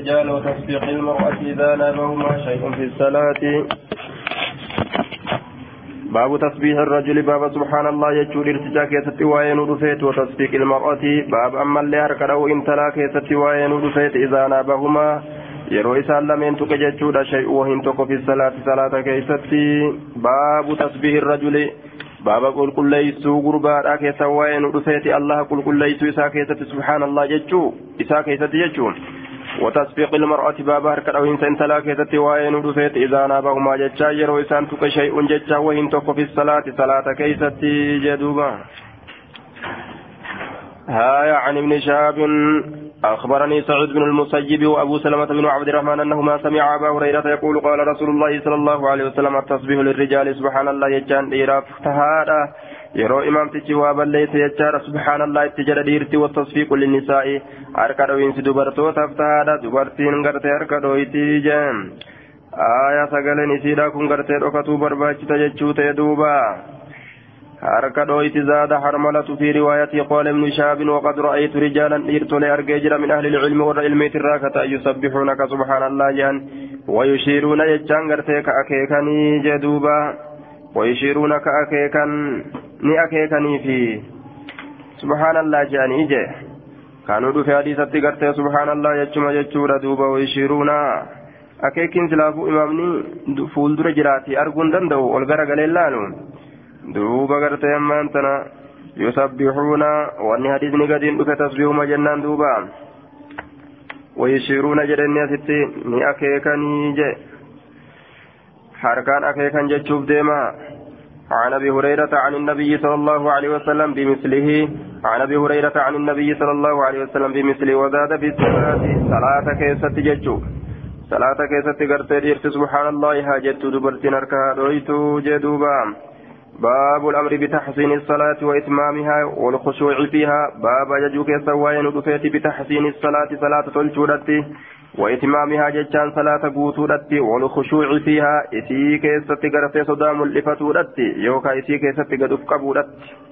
الرجال وتصفيق المرأة إذا نابهما شيء في الصلاة باب تسبيح الرجل باب سبحان الله يجور ارتجا كيست وين رفيت وتصفيق المرأة باب أما اللي هركره إن تلا كيست وين رفيت إذا نابهما yeroo isaan lameen tuqe jechuudha shay'uu hin tokko fi salaati salaata keessatti baabu tasbihi rajuli baaba qulqulleeysuu gurbaadha keessa waa'ee nu dhufeeti allaha qulqulleeysuu isaa keessatti subhaanallah jechuu isaa keessatti jechuun وتصفيق المرأة بابا هركا أو إنسان تلا كيتتي وين ودفيت إذا نابهما جتشا يرو إنسان تك شيء جتشا وإن تك في الصلاة صلاة كيستي جدوبا. هايا عن ابن شهاب أخبرني سعيد بن المسيب وأبو سلمة بن عبد الرحمن أنهما سمع أبا هريرة يقول قال رسول الله صلى الله عليه وسلم التصبيح للرجال سبحان الله يجان إيراف تهادا jedha dhiirti wattasfiiqu linnisaa'i harka dho'iinsi dubartootaaf tahaadha dubartiin gartee harka dho'itii jeen aayaa sagaleen isiidha kun gartee dhokatuu barbaachisa jechuu ta'e duuba harka dho'iti zaada harmalatu fi riwaayatii qaala ibnu shaabin waqad ra'aytu rijaalan dhiirtolee argee jira min ahli ilcilmi warra ilmiitirraa kata yusabbixuunaka subhaanallah jedhan wayushiiruuna jechaan gartee ka akeekanii jee duuba ويشيرون كأكيكا ni akeekanii fi subhaanallah jedhanii je kaanuu dhufe hadiisatti gartee subhaanallah jechuma jechuudha duuba wayshiruuna akeekiin silaafuu imaamni fuuldura jiraati arguu hin danda'u ol gara galee laalu duuba gartee ammaan tana yusabbixuuna wanni hadiisni gadiin dhufe tasbiihuma jennaan duuba wayshiruuna jedhanii asitti ni akeekanii je harkaan akeekan jechuuf deema عن أبي هريرة عن النبي صلى الله عليه وسلم بمثله عن أبي هريرة عن النبي صلى الله عليه وسلم بمثله وزاد في الصلاه صلاة كيست ججو. صلاة كيست غرتي سبحان الله هاجت دبرتين اركها دويتو جدوبا. باب الأمر بتحسين الصلاة وإتمامها والخشوع فيها. باب ججو كيسوين دفيت بتحسين الصلاة صلاة تلجودتي وإتمامها جتان صلاة قوتودتي والخشوع فيها إسي كيستي غرفة صدا ملفتودتي يوكا إسي كيستي قد أفقبودتي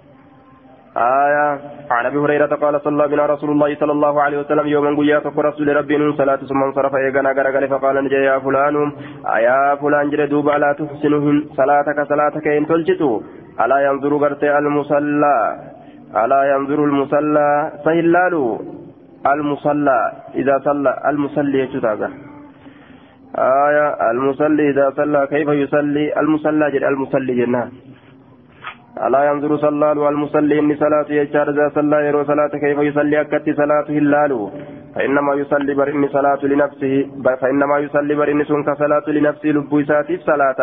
آية. عن أبي هريرة قال صلى بنا رسول الله صلى الله عليه وسلم يوما قيا رسول ربي صلاة ثم انصرف إيقنا غرغل فقال نجي يا فلان. أيا فلان جري دوبا لا تحسنهن صلاتك صلاتك إن تلجتو. ألا ينظر غرتي المصلى. ألا ينظر المصلى. سهلالو المصلى إذا صلى المصلي يجتاغا آية المصلي إذا صلى كيف يصلي؟ المصلى جل المصلي جنة. ألا ينظر صلى المصلي إني صلاة يجار إذا صلى يرو صلاة كيف يصلي؟ أكت صلاة هلال فإنما يصلي بر إني صلاة لنفسه فإنما يصلي بر إني سنك صلاة لنفسه لبو صلاة.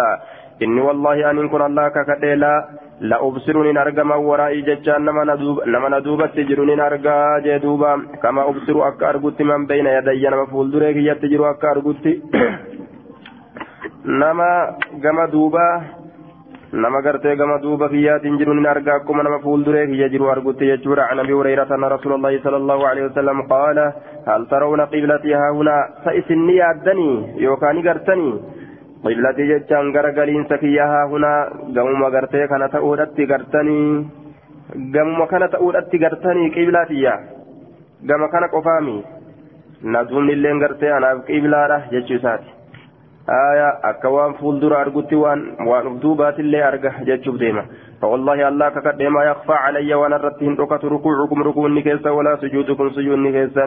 إني والله أن كن الله ككديلا la argama waraa'ii jechaan nama na duubatti jiru nin argaa jee duuba kama ubsiru akka argutti man beeyna yadayya nama fuulduree kiyyatti jiru akka argutti nama gama duuba nama gartee gama duuba kiyyaatiin jiru nin argaa akkuma nama fuulduree kiyya jiru argutti jechuudha عن ابي هريره ان رسول الله صلى الله عليه وسلم قال هل ترون قبلتي ها هنا فإسني يادني يوكاني قرتني qiblati jechaan gara galiinsa kiyyahaa hunaa gamuma gartee kana ta'uudhatti gartanii gamuma kana ta'uudhatti gartanii qiblaatiyya gama kana qofaami naduumni illeen gartee anaaf qiblaadha jechuu isaati aya akka waan fuuldura argutti waan waan uf duubaatillee arga jechuuf deema فوالله الله كقد ما يخفى علي وأنا رتهم ركعت ركوعكم ركوعني كيسا ولا سجودكم سجودني كيسا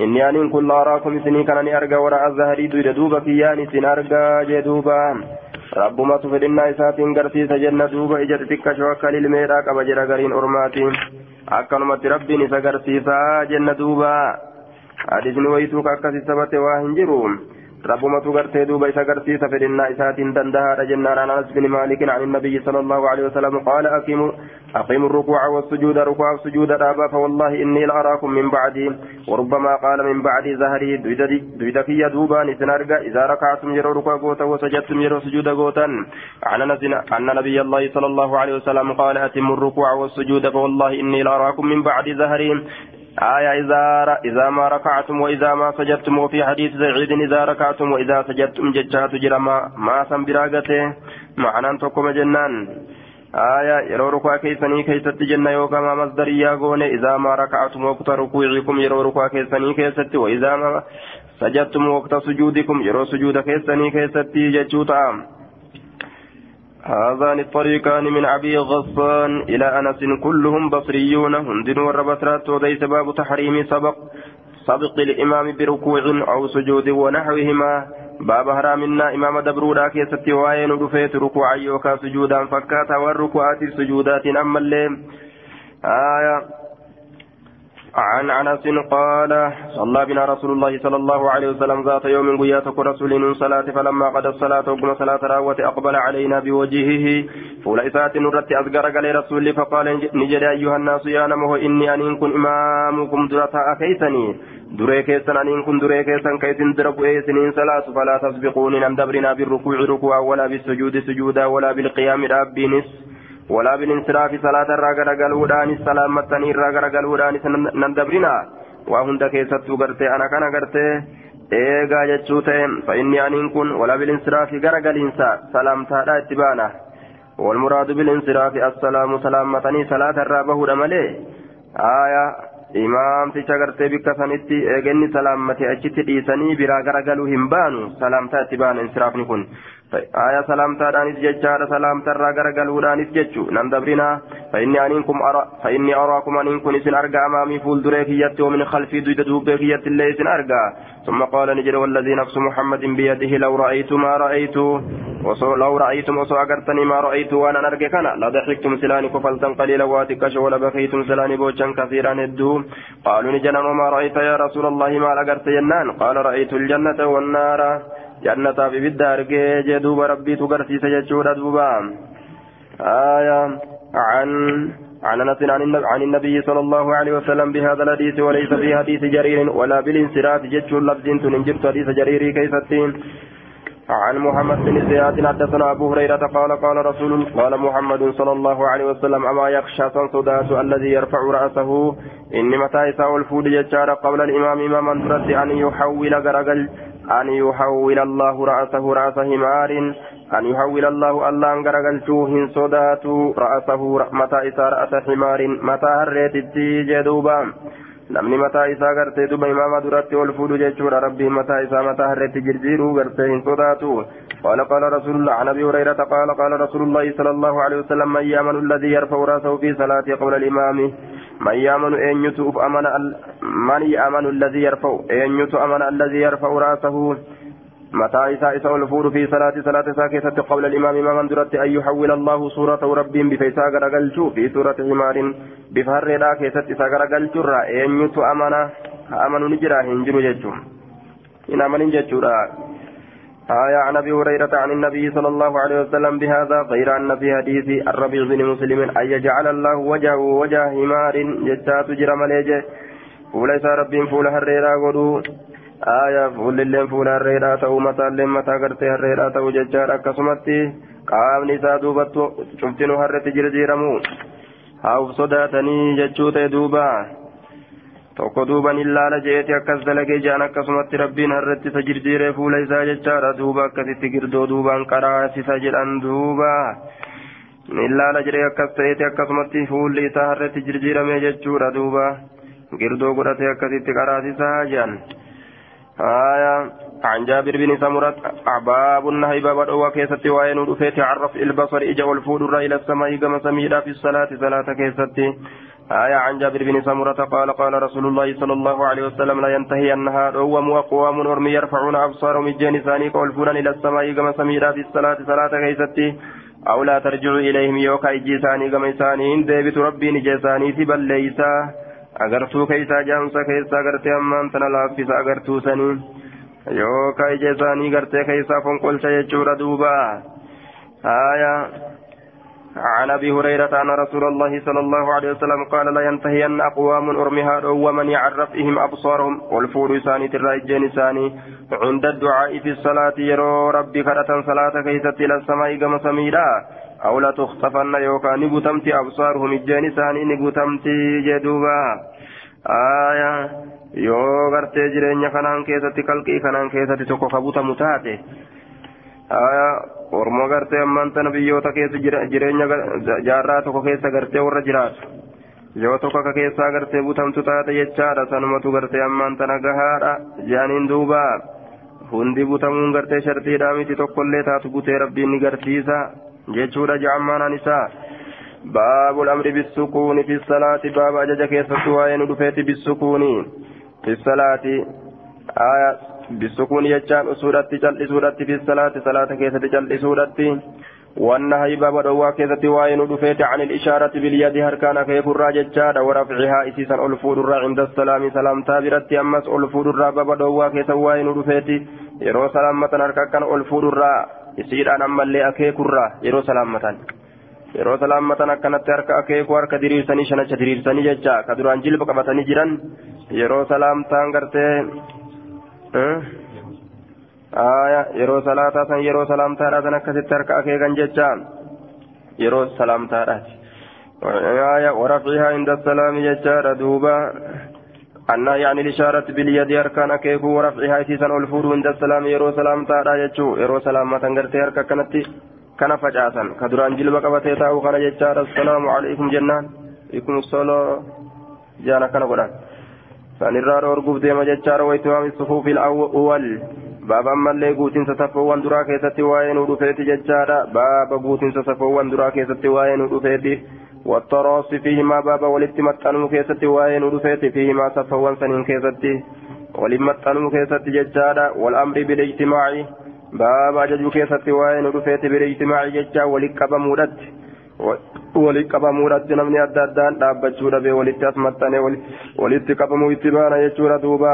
إني أن كل آراكم سني كانني ارجى وراء الزهري دويد دوبا كياني سن ارجى جدوبا ربما تفدنا اساتين غرسي سجن دوبا إجت تك شوكا للميرا كما جرى غرين أرماتي. اكنمت ربي نسا غرسي جنة دوبا. حديث ويتوك اكسي سبت واهنجروم ربما غرتي دوبا إسا غرتي سفرنا إسات دندها جنان عن أنس بن مالك عن النبي صلى الله عليه وسلم قال أقيموا أقيموا الركوع والسجود ركوع والسجود رابا فوالله إني لأراكم من بعدي وربما قال من بعد زهري دويدك يا دوبا نسنارجا إذا ركعتم يرو ركوع غوتا وسجدتم يرو سجود غوتا عن أن نبي الله صلى الله عليه وسلم قال أتموا الركوع والسجود فوالله إني لأراكم من بعد زهري آية إذا إذا ما ركعتم وإذا ما سجدتم وفي حديث سعيد إذا ركعتم وإذا سجدتم ججات جرما ما سنبراغته معنى تقوم جنان. آية يرو ركوع كيسني كيست جنة يوكا ما مصدريا غوني إذا ما ركعتم وقت ركوعكم يرو ركوع كيسني كيست وإذا ما سجدتم وقت سجودكم يرو سجود كيسني كيستي جتشوتا هذان الطريقان من أبي غصان إلى أنس كلهم بصريون هندن والربسرات وليس باب تحريم سبق سبق الإمام بركوع أو سجود ونحوهما. باب هرامنا إمام دبرودا كيستي وين رفيت ركوعا يوكا سجودا فكاتا والركوعات السجودات أما الليل. آية. عن أنس قال صلى بنا رسول الله صلى الله عليه وسلم ذات يوم قياتك رسول صلاة فلما قد الصلاة وقم صلاة راوة أقبل علينا بوجهه. فولئسات نرت أذكر قال رسول فقال نجد أيها الناس يا نمه إني أن كن إمامكم درتا keessan aniin kun duree keessan ka isin dura bu'ee isiniin salaatu falaa tasbiquuni nan dabrinaa birrukuuci rukuwaa walaa bisujuudi sujuudaa walaa bilqiyaami dhaabbiinis ولا بالانصراف صلاة الراجل قالودان السلامة الراجل قالودان نندبرنا وهند كيست غرتي أنا كان غرتي eegaa jechuu ta'e fa'inni aniin kun walaa bilinsiraafi gara galiinsa salaamtaadha itti baana walmuraadu bilinsiraafi assalaamu salaammatanii salaata irraa bahuudha malee aya imaamticha gartee bikka sanitti eegenni salaammate achitti dhiisanii biraa gara galuu hin baanu salaamtaa itti baana insiraafni kun آية سلامتا دانيس ججارة سلامتا راغر قلودانيس ججو نندبرنا فإني أنينكم أرى فإني أراكم أنينكم إسن أرقى أمامي فول دريكية ومن خلفي دويد دوبيكية اللي ثم قال نجر والذي نفس محمد بيده لو رأيت ما رأيت لو رأيتم وسو أقرتني ما رأيت وأنا نرقى كان لضحكتم سلاني كفلتا قليلا واتكش ولبخيتم سلاني بوجا كثيرا هدو قالوا نجنا وما رأيت يا رسول الله ما لقرت ينان. قال رأيت الجنة والنار. جنة في بدار جدوب ربي تقرسي سجدشورا دوبا آية عن عن انس عن النبي صلى الله عليه وسلم بهذا الحديث وليس في حديث جرير ولا بالانصراف جدش لفظ تنجبت حديث جرير كيفتين عن محمد بن زياد حدثنا ابو هريره قال قال رسول قال محمد صلى الله عليه وسلم اما يخشى صدات الذي يرفع راسه ان متى يساوي الفود يجار قبل الامام اماما ترد ان يحول غرقل أن يحول الله رأسه رأس حمار أن يحول الله الله أن غرغلتوه صدات رأسه متى إسا رأس حمار متى هريت جدوبا namni mataa isaa gartee duba imaama duratti ol fuudhu jechuudha. Rabbiin mataa isaa mataa harreetti jirjiiruu gartee hin sodaatu. قال قال رسول الله عن ابي هريره قال قال رسول الله صلى الله عليه وسلم من يامن الذي يرفع راسه في صلاته قبل الامام من يامن ان يتوب امن من يامن الذي يرفع ان يتوب امن الذي يرفع راسه متى إساء إساء الفور في صلاة صلاة ساكتة قول الإمام إمام درت أن يحول الله صورة رب بفيسا غرقلشو في سورة حمار بفهر لا كيست إساء غرقلشو را أن يتو أمنا أمن نجرا هنجر ججو إن أمن ججو آية عن أبي هريرة عن النبي صلى الله عليه وسلم بهذا غير أن في حديث الربيع بن مسلم أن يجعل الله وجهه وجه حمار جتات جرم ليجه وليس رب فول هريرا قدو. Aayaa fuullilleen fuula harreedhaa ta'uu mataalleen mataa gartee harreedhaa ta'uu jechaadha akkasumatti qaamni isaa duubattu cuftinu harretti jirjiiramu haa'uuf sodaatanii jechuu ta'e duuba. Tokko duuban illaala je'eeti akkas dalagee jedhan akkasumatti rabbiin harretti isa jirjiiree fuula isaa jechaadha. Duuba akkasitti girdoo duubaan qaraasisa jedhan duuba. Illaala jedhee akkas ta'eeti akkasumatti fuulli isaa harretti jirjiirame jechuudha duuba. Girdoo godhatee akkasitti qaraasisaa jedhan. آية عن جابر بن سمرة باب النهي باب الأوى كيستي وين رفيت عرف البصر إجا والفود إلى السماء كما سميدا في الصلاة صلاة كيستي آية عن جابر بن سمرة قال قال رسول الله صلى الله عليه وسلم لا ينتهي النهار هو وقوام ورمي يرفعون أبصارهم الجن ثاني والفونا إلى السماء كما سميدا في الصلاة صلاة كيستي أو لا ترجعوا إليهم يوكا إجي ثاني كما ثاني ديبت ربي نجي ثاني بل ليس agartuu keeysaa jaamsa keessa agartee ammaan tana laaffisa agartuu sanii yookaan ija isaanii gartee keessaa fonqolcha jechuudha duuba haya عن أبي هريرة أن رسول الله صلى الله عليه وسلم قال لا ينتهين أقوام أرمها ومن يعرفهم أبصارهم. والفور الرجال ثاني. عند الدعاء في الصلاة يرو ربي كرة صلاة كيست إلى السماء كما سميدا. أو لا تخطفن يوكا نبتمتي أبصارهم الجاني ثاني نبتمتي جدوبا. آية. yoo gartee jireenya kanaan keessatti kalqii kanaan keessatti tokko kabutamu taate ormoo gartee ammaan tana biyyoota keessa jireenya jaarraa tokko keessa gartee warra jiraatu yoo tokko akka keessaa gartee butamtu taate jechaadha sanumatu gartee ammaan tana gahaadha jedhaniin duuba hundi butamuun gartee shartiidhaa miti tokkollee taatu butee rabbiin ni garsiisa jechuudha ja'ammaanaan isaa باب الأمر بالسكون في الصلاة باب أجج كيف سواين دفيت بالسكون في الصلاة آية بالسكون يجان سورة جل سورة في الصلاة صلاة كيف جل سورة والنهي باب دوا كيف واين دفيت عن الإشارة باليد هركان كيف الراججاد ورفعها إسيسا ألفود الرا عند السلام سلام تابرت أمس ألفود الرا باب دوا كيف واين دفيت. يرو سلامة هركان ألفود الرا إسير أنا ملي أكيك الرا. يرو سلامة yeroo salaammatan akkanatti harka akeeku harka diriirsanii shanacha diriirsanii jecha ka jilba qabatanii jiran yeroo salaamtaan gartee yeroo salaataa san yeroo salaamtaadhaa san akkasitti harka akeekan jecha yeroo salaamtaadhaati ورفعها عند السلام ججار دوبا النهي عن الإشارة باليد أركان أكيكو ورفعها سيسان الفور عند السلام يرو سلام تارا يجو يرو سلام تنغرتي أركا كانت duraan jilba qabatee taa'u kana jechaadha assalaamu alaikum jennaan ikum solo jaan akkana godhan deema jechaadha waitimaami sufuufil awwal baaba ammallee guutinsa safoowwan duraa keessatti waa'ee nu dhufeeti jechaadha baaba guutinsa safoowwan duraa keessatti waa'ee nu dhufeeti والتراص فيهما بابا ولت متنو كيستي وين ودفيت فيهما صفوان سنين كيستي ولم متنو كيستي ججادا والأمر بالاجتماع baaba ajajuu keessatti waa'ee nu dhufeeti bilijtimaaci jecha walitti qabamuudhatti walitti qabamuudhatti namni adda addaan dhaabbachuu dhabee walitti as maxxanee walitti qabamuu itti baana jechuudha duuba.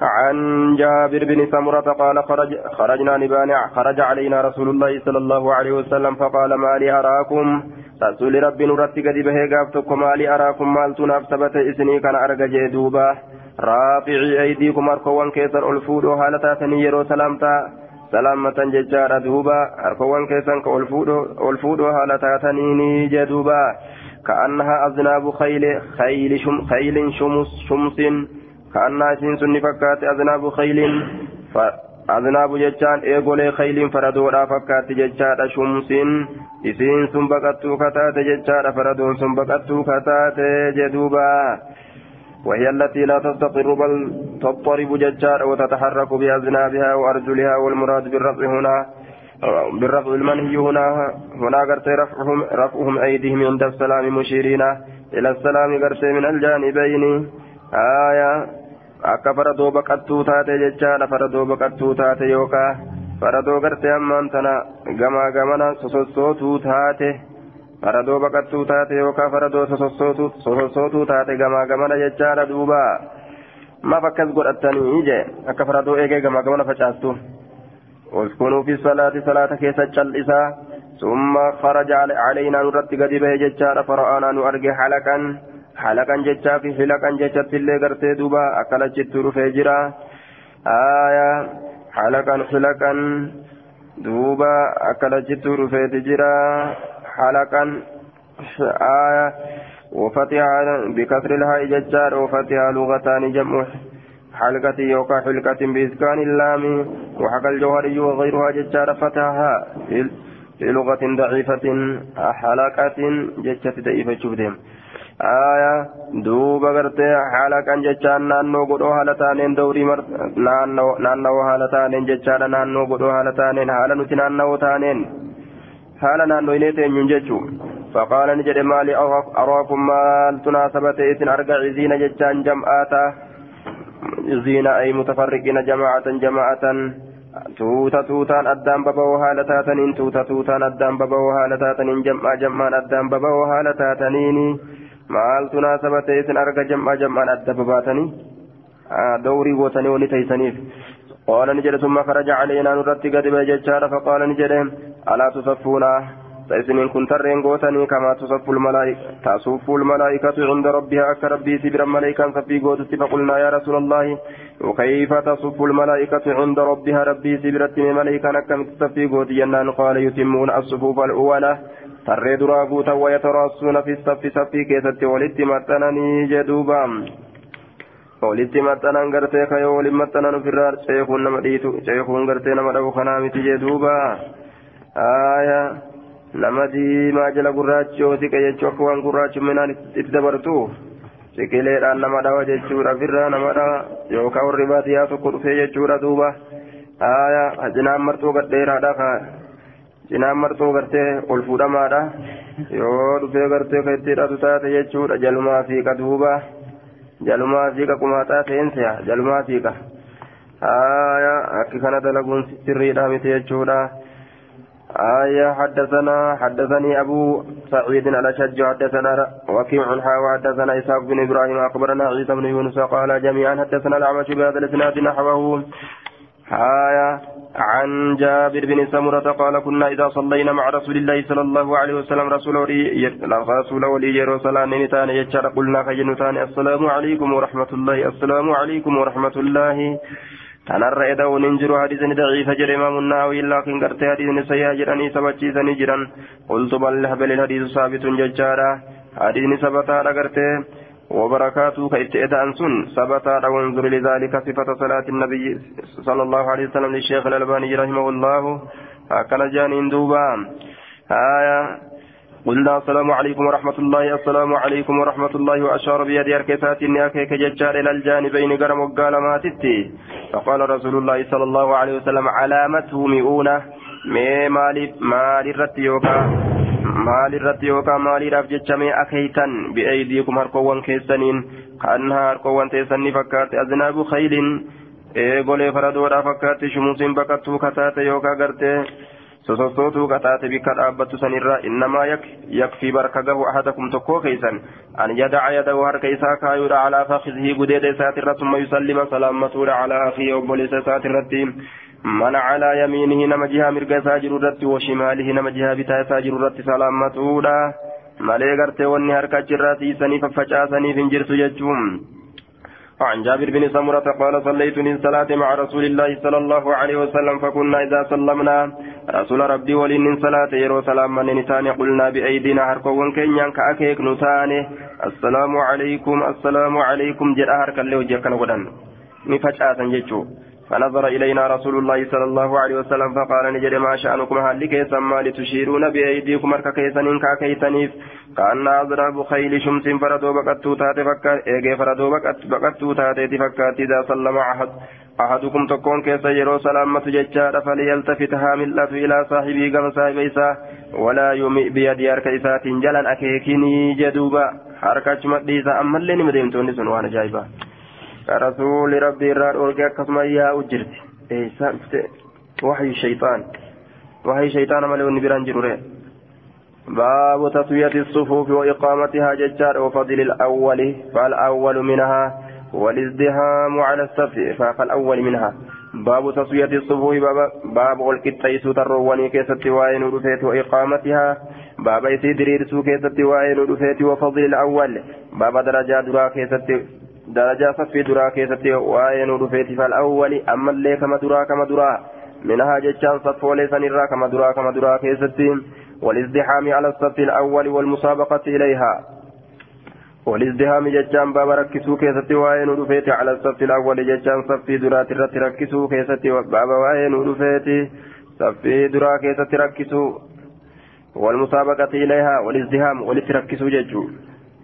عن جابر بن سمرة قال خرج خرجنا نبان خرج علينا رسول الله صلى الله عليه وسلم فقال ما لي أراكم رسول ربي نرتي قد به قافتكم ما لي أراكم مالتنا ثبت إسني كان أرجع دوبا رافعي أيديكم أركوان كيسر ألفودو هالتا تنيرو سلامتا سلامة ججارة دوبا أركوان كيسر ألفودو هالتا تنيني جدوبا كأنها أذناب خيل خيل شم خيل شمس شمس كأنها سنسن فكات أذناب خيل ف أذناب ججان إيغولي خيل فردودا فكات ججارة شمس إسين سنبقتو كتات ججارة فردون سنبقتو كتات جدوبا وهي التي لا تستقر بل تضطرب ججار وتتحرك بأذنابها وأرجلها والمراد بالرفع هنا بالرفع المنهي هنا. هنا قرت رفعهم رفعهم أيديهم عند السلام مشيرين إلى السلام قرت من الجانبين. آية akka faradoo baqattuu taate jechaadha faradoo baqattuu taate yookaa faradoo gartee ammaan tana gamaa gamana sosossootuu faradoo baqattuu taate yookaan faradoo sosossootuu taate gamaa gamana jechaadha duuba maaf akkas godhatanii je akka faradoo eegee gamaa gamana facaastu uskunuu fi salaati salaata keessa cal'isaa kharaja calaynaa nurratti gadi bahe jechaadha fara'aanaa nu arge halaqan halaqan jechaa fi hilaqan jechatti illee gartee duuba akkanachittu dhufee jira aayaa halaqan hilaqan duuba akkanachittu dhufeeti jira حلقا آية وفتح بكسر الهاء ججار وفتح لغتان جمع حلقة يوكا حلقة بإسكان اللام وحكى الجوهري وغيرها ججار فتحها في لغة ضعيفة حلقة ججة ضعيفة شبدهم آية دوبا غرتي حلقا ججان نانو قدو هالتانين دوري مر نانو نانو هالتانين ججار نانو قدو هالتانين حالا نتي نانو تانين haala naannoyinee teenyuun jechuu faqaala ni jedhe maali araakum maaltu naasabate isin arga ciziina jechaan jam'aata ciziina ay mutafarriqiina jamaacatan jamaacatan tuuta tuutaan addaan baba'oo haala taataniin tuuta tuutaan addaan baba'oo haala taataniin jam'aa jam'aan addaan baba'oo haala taataniini maaltu naasabate isin arga jam'aa jam'aan adda babaatanii dawrii gootanii wani teeysaniif قال نجد ثم خرج علينا نرتي قد بججار فقال نجد ألا تصفون فإذن كنت رنغوتني كما تصف الملائكة تصف الملائكة عند ربها أك ربي سبر ملائكة ففي قوتت فقلنا يا رسول الله وكيف تصف الملائكة عند ربها ربي سبرت ملائكة أكم تصفي قوت جنان قال يتمون الصفوف الأولى. تريد راغوتا ويتراصون في الصف صفي كيست ولدت متنني جدوبا. Walitti maxxanan gartee kayoo waliin maxxanan ofirraa ceekuun nama dhiitu ceekuun gartee nama dhabu kanaa miti jee duuba aayaa nama diimaa jala gurraachi yoo siqe jechuu akka waan gurraachumminaan itti dabartu siqileedhaan nama dhawa jechuudha firraa nama dhawa yookaan warri baadiyyaa tokko dhufee jechuudha duuba aayaa cinaan marxoo gadheeraadha ka cinaan marxoo gartee ol fuudhamaadha yoo dhufee gartee ka itti hidhatu taate jechuudha jalumaa fiiqa duuba jalumaa fiiqa qumaaxaa seenseya jalumaa fiiqa aayaa akki kana dalaguun sirriidha miti jechuudha. آية حدثنا حدثني أبو سعيد الأشج حدثنا وكيع حا وحدثنا إسحاق بن إبراهيم أخبرنا عيسى بن يونس قال جميعا حدثنا الأعمش بهذا الإسناد نحوه آية عن جابر بن سمرة قال كنا إذا صلينا مع رسول الله صلى الله عليه وسلم رسول رسول ولي يروسلان نتان يجر قلنا خجنتان السلام عليكم ورحمة الله السلام عليكم ورحمة الله hin jiru hadiisni daciifa jedhe imaamu naawi laakiin gartee hadiisni sayyaa jedhanii sabachiisanii jiran qultu bal habelin hadiisu saabitun jechaadha hadiisni sabataadha gartee وبركاته كيت إدان سن ثبت وانظر لذلك صفة صلاة النبي صلى الله عليه وسلم للشيخ الألباني رحمه الله. هكذا جانين دوبا. آية. قلنا السلام عليكم ورحمة الله. السلام عليكم ورحمة الله. وأشار بيد أركسات أكيك ججار إلى الجانبين قرم وقال ما تتي فقال رسول الله صلى الله عليه وسلم علامته مئونة. مالي مالي الرتيوكا مالي الرتيوكا مالي راف جتشمي أكيتا بأيديكم هرقوان كيسانين كأنها هرقوان تيساني فكات أذناب خيل إيغولي فردورا فكات شموس بكتو كتات يوكا قرتي sosossootuu qataate bikka dhaabbattu sanirra innamaa yakfii barka gahu ahadakum tokkoo keeysan an yadaca yadahu harka isaa kaayuudha calaa fakizihii gudeeda isaatirra summa yusallima salaammatuudha calaa akii obboleessa isaatirratti من على يمينه نما جهة مرقى ساجر الرت وشماله نما جهة بتا ساجر الرت سلامتودا مالي غرتي وني هركا جراتي سني ففجا سني فنجرت يجوم عن جابر بن سمرة قال صليت من صلاة مع رسول الله صلى الله عليه وسلم فكنا إذا سلمنا. رسول ربي ولي من صلاة يرو سلام من نتاني قلنا بأيدينا هركوان كينيان كأكيك نتاني السلام عليكم السلام عليكم جاء هركا له جاكنا ودن نفجأة جيتشو فنظر إلينا رسول الله صلى الله عليه وسلم فقال نجد ما شأنكم؟ هل كيسا ما لتشيرون بأيديكم؟ أركا كيسنين كاكيسنيف كأن أضرب خيل شمس فردو بقتو تاتي فكات إيجي فردو بقتو تاتي فكات إذا سلم أحد. أحدكم تكون كيسا يرو سلامة ججار فليلتفت هاملة إلى صاحبه كما صاحب إسا ولا يمئ بيد أركا إسات جلا أكيكني جدوبا. حركة مديسة أما اللي نمدين سن وأنا جايبا. رسول ربي الرار أرقى كما يا أجرت. إيسا وحي الشيطان. وحي الشيطان مليون نبران جروري. باب تسوية الصفوف وإقامتها ججار وفضل الأول. فالأول منها والازدهام على الصف فالأول منها. باب تسوية الصفوف. باب, باب الكتيس ترواني كيست وائن رفيت وإقامتها. باب يسيدرير سو كيست وائن رفيت وفضل الأول. باب درجة درا كيست درجة صف درا كيست وائن رفيت فالأول أما اللي كما درا كما درا منها ججان صف وليس نرا كما درا كما درا كيست والازدحام على الصف الأول والمسابقة إليها والازدحام ججان باب ركسو كيستي وين ودفيت على الصف الأول ججان صفي درات الرت ركسو كيستي باب وين ودفيت صفي درا كيستي ركسو والمسابقة إليها والازدحام ولتركسو ججو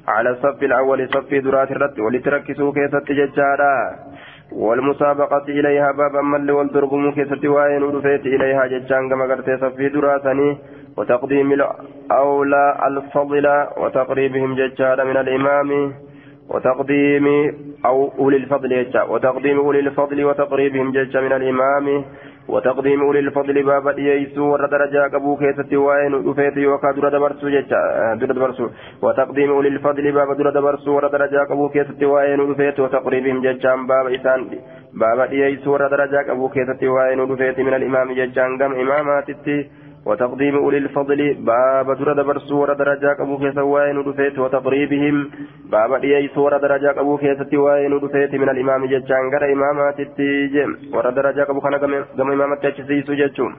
على الصف الأول صفي درات الرت ولتركسو كيستي ججادا والمسابقة إليها باب من والدرقم كيستي وين ودفيت إليها ججان كما قرتي صفي دراتني. وتقديم الأولى الفضل وتقريبهم ججار من الإمام. وتقديم أو أولي الفضل وتقديم أولي الفضل وتقريبهم ججار من الإمام. وتقديم أولي الفضل باب ييسو ودرجة أبو كيسة وين رفيت يوكا در دبرسو در دبرسو. وتقديم أولي الفضل باب در دبرسو ودرجة أبو كيسة وين رفيت وتقريبهم ججار باب إسان باب ييسو ودرجة أبو كيسة وين رفيت من الإمام ججار قم إمامات وتقديم أولي الفضل باب در دبرسو ور درجة أبو كيسة وين رفيت وتقريبهم باب ديس درجة أبو كيسة وين رفيت من الإمام ججان غير إمامات التيجم ور درجة أبو كان قم إمامات تجسيس ججون.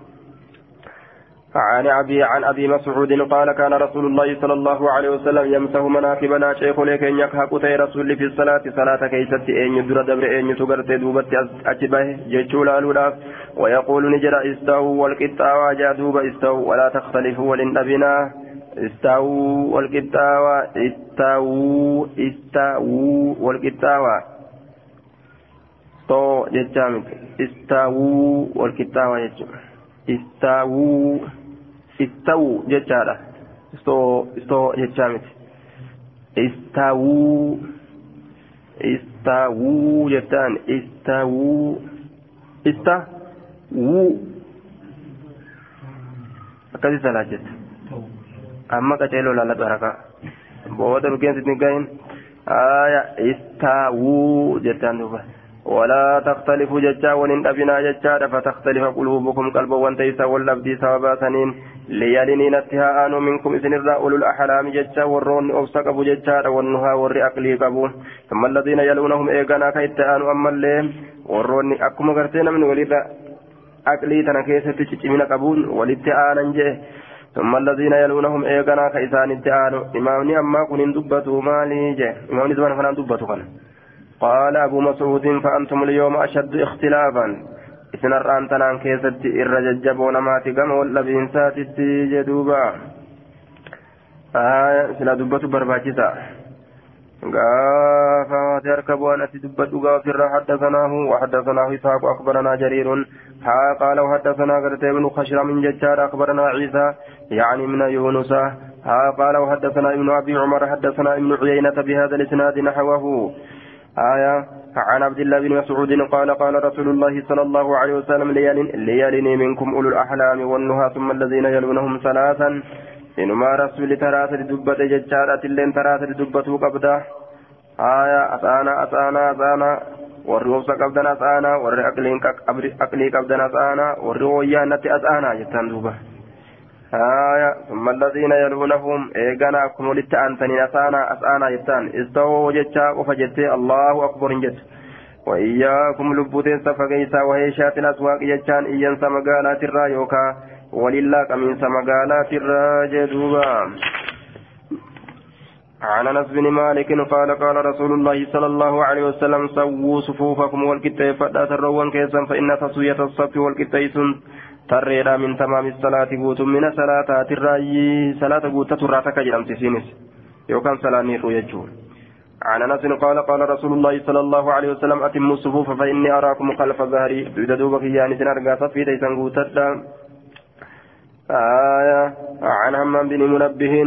عن أبي عن أبي مسعود قال كان رسول الله صلى الله عليه وسلم يمسح مناكبنا شيخ لك إن يكحك تي رسول في الصلاة. صلاة كيست إن يدر دبر إن يسقرت دوبت أجبه جيشول ألولاف. ويقول نجرى استووا والقطاوى جادوب استووا. ولا تختلفوا ولنبنا استووا والقطاوى استووا استووا والقطاوى تو جتامك استووا والقطاوى استووا استووا جتارة استو استو جتامك استووا استووا جتان استووا akkasi salaa jette amma qaceeloo laalatu harakaa booda rukeen sitti gahin aya istaawuu jettaan duuba ولا تختلفوا ججا ولن أبنا ججا فتختلف قلوبكم قلبا وانتيسا واللبدي سوابا سنين ليالني نتها آنو منكم إذن الرا أولو الأحلام ججا والرون أوسق أبو ججا والنها والري أقلي قبو. ثم الذين يلونهم إيقانا كيت أما الليم والرون أكما قرتين من ولد أقلي تنكيسة تشتمين قبون ولد آنا جيه ثم الذين يلونهم إيقانا كيسان التآنو إمامني أما كنين دبتوا مالي جيه إمامني زمان فنان دبتوا قال أبو مسعود فأنتم اليوم أشد اختلافا. إثنى الرأن تنان كيست الرججبون ما تقم واللبين ساتت جدوبا. آية سلا دبة برباكسة قافا تركب أنا تدبت غافر حدثناه وحدثناه إسحاق أخبرنا جرير. ها قال وحدثنا قرت ابن خشر من ججار أخبرنا عيسى يعني من يونس. ها قال وحدثنا ابن أبي عمر حدثنا ابن عيينة بهذا الإسناد نحوه. آية عن عبد الله بن مسعود قال قال رسول الله صلى الله عليه وسلم ليالني منكم أولو الأحلام والنهى ثم الذين يلونهم ثلاثا. إنما رسول ثلاثة دبة ججارة اللين ثلاثة دبة قبضة. آية أسانا أسانا أسانا. qabdan asaana warri aqlii qabdan asaana warri wayyaannatti asaana jettaan duuba آية ثم الذين يلونهم إيغانا كم ولت أنتني أسانا أسانا يتان استووا جتا وفجت الله أكبر جت وإياكم لبوتين سفقيسا وهي شات الأسواق جتان إيان سمقالات الرايوكا. ولله كمين سمقالات الراجدوبا عن أنس بن مالك قال قال رسول الله صلى الله عليه وسلم سووا صفوفكم والكتاب فدا تروان كيسا فإن تسوية الصف والكتاب tarreedha min tamaami salaati guutummina salaataati irraayi salaata guuttatu irraa takka jedhamti isiinis yookaan salaanniirru jechuun عن انس قال قال رسول الله صلى الله عليه وسلم اتموا الصفوف فاني اراكم خلف ظهري دوبك يعني سنرجع صفي تيسن آية عن همام بن منبه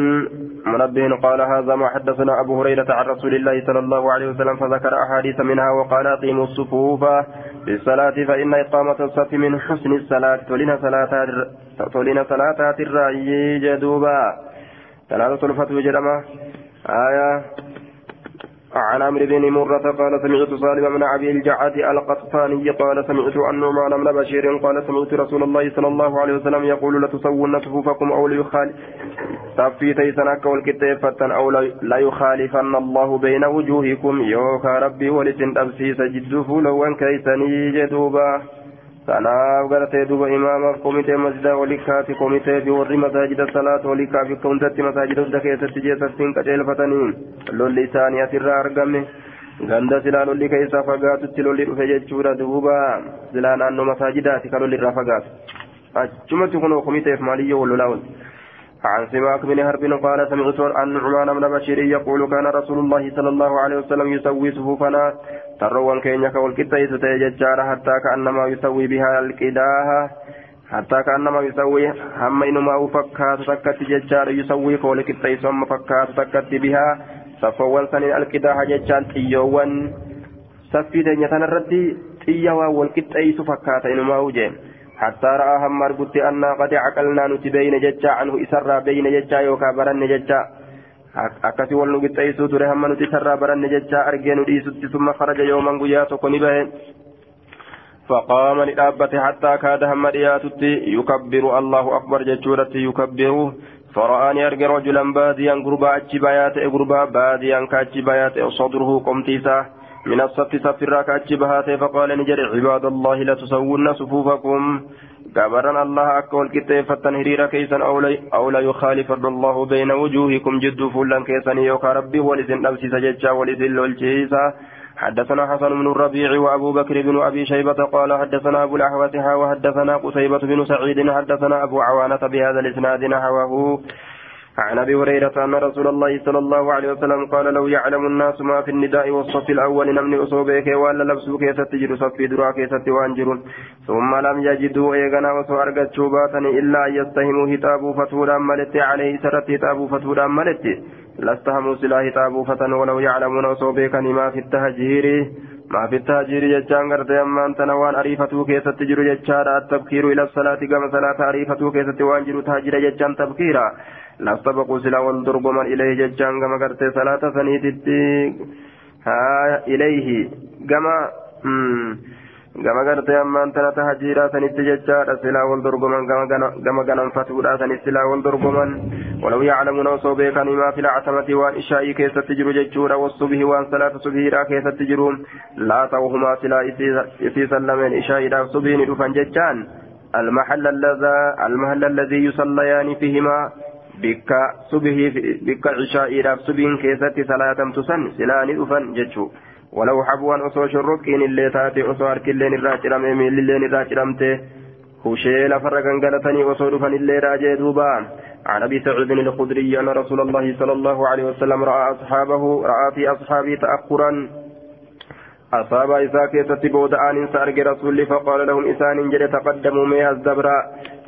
منبه قال هذا ما حدثنا أبو هريرة عن رسول الله صلى الله عليه وسلم فذكر أحاديث منها وقال أقيموا الصفوف بالصلاة فإن إقامة الصف من حسن الصلاة تولين صلاة تولين صلاة الرأي جدوبا. ثلاثة الفتوى جرمة. آية عن عمرو بن مرة قال سمعت صالح بن أبي الجعد القطفاني قال سمعت عن نعمان بن بشير قال سمعت رسول الله صلى الله عليه وسلم يقول لتسون صفوفكم أو ليخالف. صفي تيسنك والكتاب أو لا يخالفن الله بين وجوهكم. يوكا ربي ولسن أبسيس جد فلوان كيسني جدوبا. Kanaaf garatee duba imaamaaf komitee masjidaa walii kaafi komitee fi warri masaajida salaata walii kaafi hundatti masaajida hunda keessatti jeessattiin qaceelfatanii lolli isaanii asirraa argame ganda silaa lolli keessaa fagaatutti lolli dhufe jechuudha duuba silaa naannoo masaajidaati ka lolli irraa fagaatu achumatti kunoo komiteef maaliyyoo wal lolaa عن سماك بن هرب قال سمعت عن نعمان بن بشير يقول كان رسول الله صلى الله عليه وسلم يسوي صفوفنا تروان كينيا والكتايس تيججار حتى كأنما يسوي بها القداها حتى كأنما يسوي هم إنما فكات تكت ججار يسوي والكتايس هم فكات تكت بها صفوان سنين القداها ججار تيوان سفي دنيا تنردي تيوا والكتايس فكات إنما وجين حتى رأى هم مربوط أن قد عقلنا نتبين ججا عنه إسرى بين ججا يوكا برن ججا akkasi wal nu qixxeessuu ture hamma nuti sarraa baranne jecha argee nu dhiisutti summa kharaja yooman guyyaa tokko ni bahe. فقام لأبت حتى كاد هم رياتت يكبر الله أكبر جتشورة يكبر فرآني أرجع رجلا باديا قربا أتشبايات قربا باديا كاتشبايات صدره قمتيسا من الصف صف الراكات بهات فقال نجر عباد الله لا كبرنا الله أكول كتاب فتنهرير كيسا أو لا يخالفن الله بين وجوهكم. جد فلان كيسا يوكا ربي ولسن نفسي سججا ولسن لولجيسا. حدثنا حسن بن الربيع وأبو بكر بن أبي شيبة قال حدثنا أبو الأحوث وحدثنا قتيبة بن سعيد. حدثنا أبو عوانة بهذا الإسناد نحوه. عن أبي هريرة أن رسول الله صلى الله عليه وسلم قال لو يعلم الناس ما في النداء والصف الأول نمني أصوبك ولا لبسوا كيف تجر صفي درا كيف وأنجر. ثم لم يجدوا إيغنا وسو ارغچو باتني إلا يستهموا هتابوا فتودا ملت عليه سرت هتابوا فتودا ملت لاستهموا سلا هتابوا فتن ولو يعلمون أصوبك ما في التهجير. ما في التهجير جتان غرتي اما انت نوان اريفتو كيف تجر جتشارا التبكير إلى الصلاه كما صلاه اريفتو كيف وانجر تهجير جتان تبكيرا لاستبقوا سلا والدربما إليه ججان كما قرت صلاة سنيتتي ها إليه كما gama gartee ammaan tana tahajjiidhaa sanitti jechaadha silaa wal dorgoman gama gananfatuudha sanis silaa wal dorgoman walaw yaclamuuna osoo beekanii maa fil actamati waan ishaa'ii keessatti jiru jechuudha wassubihi waan salaata subihiidhaa keessatti jiru laa ta'uhumaa silaa isiisan lameen ishaa'iidhaaf subihi ni dhufan jechaan المحل الذي يصليان فيهما bikka subihii bikka cishaa'idhaaf subiin keessatti salaatamtu san silaani dhufan jechuu walau habwaan osoo shorroqqiin illee taate osoo harkilleen irraa cirame miillilleen irraa ciramte hushee lafarra gangalatanii osoo dhufan illee raajee duuba عن ابي سعيد الخدري ان رسول الله صلى الله عليه وسلم راى اصحابه راى في اصحابه تاخرا أصاب إساء كيست بودآن سأرق رسول فقال لهم إسان جل تقدموا ميها الزبراء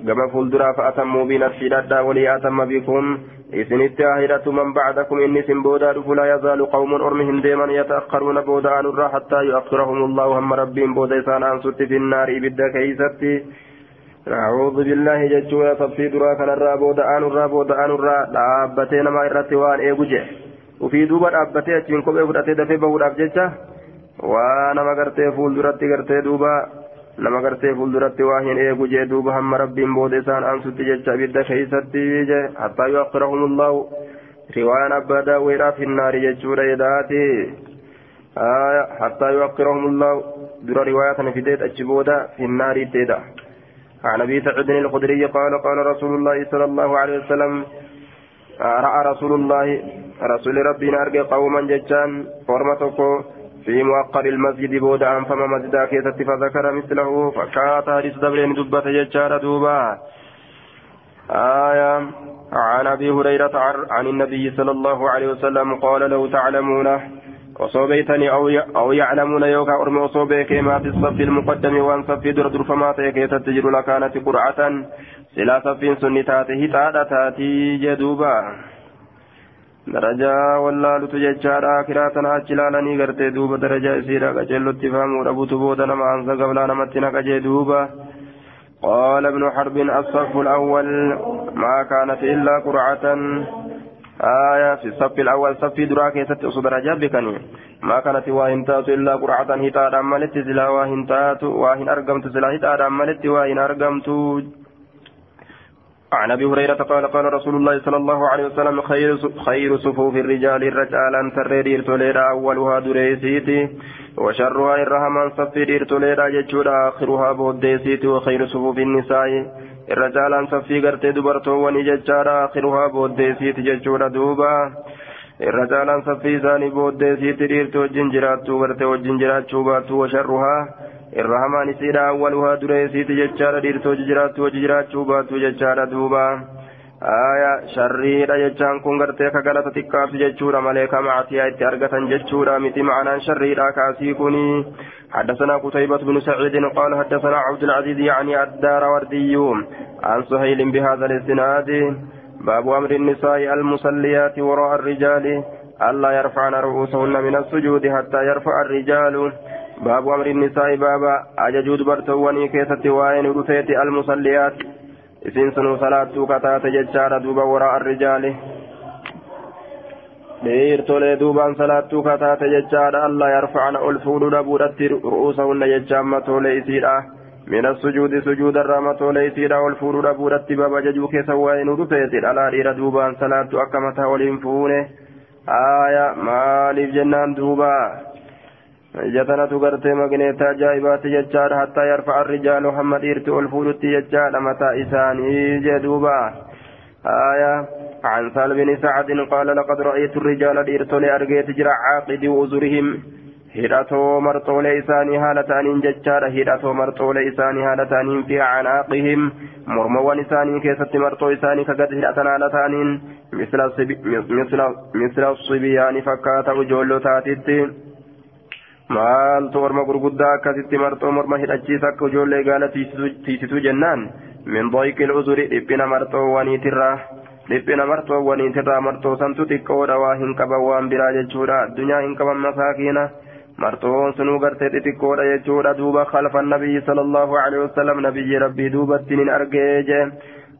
كما فلدرا فأتموا بنفسي لدى ولي أتم بكم. إذن التاهرة من بعدكم إني سنبودا فلا يزال قوم أرمهم ديما يتأخرون بودآن الرا حتى يؤخرهم الله هم ربهم. بوديسان أن ست في النار إبدا كيستي أعوذ بالله ججونا تفسير كان الرا بودآن الرا بودآن الرا لابتين ما إرتوان إيجوجه وفي دوبا لابتين أتين كوبي فرأتي دفي بوداب ججه waa nama gartee fuulduratti gartee duuba nama gartee fuulduratti waa hin eegu jee duuba hamma rabbiin booda isaan aansutti jecha ibidda keeysatti je hattaa yuakhirahumullahu riwaayan abbaa daawweedhaaf hinnaari jechuudha edaati hattaa yuakhirahumullahu dura riwaayaa kana fideet achi booda hinnaariitti eda عن ابي سعيد الخدري قال قال رسول الله صلى الله عليه وسلم راى رسول الله رسول ربنا ارجى قوما ججان فرمتكو في مؤقر المسجد بود فما مسجدا كيست فذكر مثله فكات حديث دبرين دبة ججار دوبا. آية عن أبي هريرة عن النبي صلى الله عليه وسلم قال لو تعلمون وصوبيتني أو أو يعلمون يوكا أرمي وصوبيك ما في الصف المقدم وأن صف در در فما تيكي تتجر لكانت قرعة سلا صف سنتات هتادتاتي جدوبا. Jechaadha akiraa tana achi ilaalanii gartee duuba darajaa isiidha qaceellotti fahamuu dhabutu booda nama ansa gablaa namatti naqajee duuba قال ابن حرب الصف الأول ما كانت إلا قرعة آية في الصف الأول صف دراك ست درجات بكني ما كانت واهن إلا قرعة هتاد أملت سلا واهن تات واهن أرقمت سلا هتاد أملت واهن أرقمت عن أبي هريرة قال قال رسول الله صلى الله عليه وسلم خير خير صفوف الرجال الرجال ترير توليرا أولها دريسيتي وشرها الرحمن صفير توليرا ججورا آخرها بوديسيتي وخير صفوف النساء الرجال صفي غرتي دبرتو وني ججارا آخرها بوديسيتي ججورا دوبا الرجال صفي ثاني بوديسيتي ديرتو جنجراتو غرتي وجنجراتو باتو وشرها jechaadha dhiirtoo jiraattu hojii jiraachuu baattu jechaadha duuba aya sharriidha jechaan kun gartee ka galata xiqqaabsi jechuudha malee ka macsiyaa itti argatan jechuudha miti ma'anaan sharriidha kaasii kuni حدثنا قتيبة بن سعيد قال حدثنا عبد العزيز يعني الدار وردي عن سهيل بهذا الاسناد باب أمر النساء المصليات وراء الرجال ألا يرفعن رؤوسهن من السجود حتى يرفع الرجال باب أمر النساء بابا أججود برتواني كيست وين رفيت المصليات إسين سنو صلاة كتات ججار دوبا وراء الرجال dhiirtolee duubaan salaattuu kataate jechaadha allah yarfacna ol fuudhu dhabuudhatti ru'uusahunna jechaan matoolee isiidha mina sujuudi sujuudarraa matoolee isiidha ol fuudhu dhabuudhatti baba jajuu keessa waa'ee nu dhufeeti dhalaa dhiira duubaan salaattu akka mataa waliin fuune haaya maaliif jennaan duubaa jatanatu gartee magneeta ajaa'ibaati jechaadha hattaa yarfa'a arrijaalu hamma dhiirti ol fuudhutti jechaadha mataa isaanii jedhuuba آية عن سال بن سعد قال لقد رأيت الرجال ديرتولي أرجيت جرى عاقد وزرهم hidhatoo marxoolee isaanii haala ta'aniin jechaadha hidhatoo marxoolee isaanii haala ta'aniin fi canaaqihim mormawwan isaanii keessatti marxoo isaanii ka gad hidhatan haala ta'aniin misla sibiyaani fakkaata ijoollotaatitti maaltu orma gurguddaa akkasitti marxoo morma hidhachiisa akka ijoollee gaala tiisituu jennaan min doyqil uzuri dhiphina marxoowwaniitirraa dhiphina marxoowwaniitirraa marxoo santu xiqqoodha waa hin qaban waan biraa jechuudha addunyaa hin qaban masaakiina marxoon sunuu gartee xixiqqoodha jechuudha duuba khalfa nabiyyi sala allahu alehi wasalam nabiyyi rabbii duubatti nin argee jee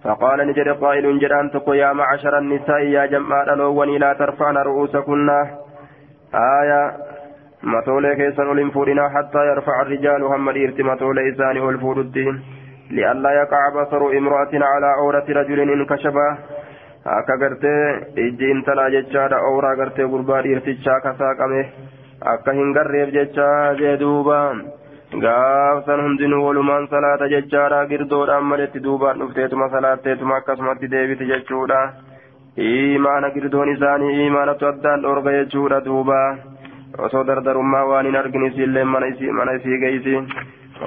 فقال نجد قائل جدان تقو يا معشر النساء يا جمع الأولون لا ترفعن رؤوسكن آية متولى كيسن أولين فورنا حتى يرفع الرجال هم الإرت متولى إسان والفور الدين لئلا يقع بصر امرأة على عورة رجل انكشفه akka gartee ijji intalaa jechaadha ooraa gartee gurbaa dhiirtichaa kasaaqame akka hin garreef jechaa jee duuba gaafsan hundinuu walumaan salaata jechaadha girdoodhaan maletti duubaan dhufteetuma salaatteetuma akkasumatti deebiti jechuudha imaana girdoon isaanii imaanatu addaan dhoorga jechuudha duuba osoo dardarummaa waan hin argin isiillee mana isii geeysi.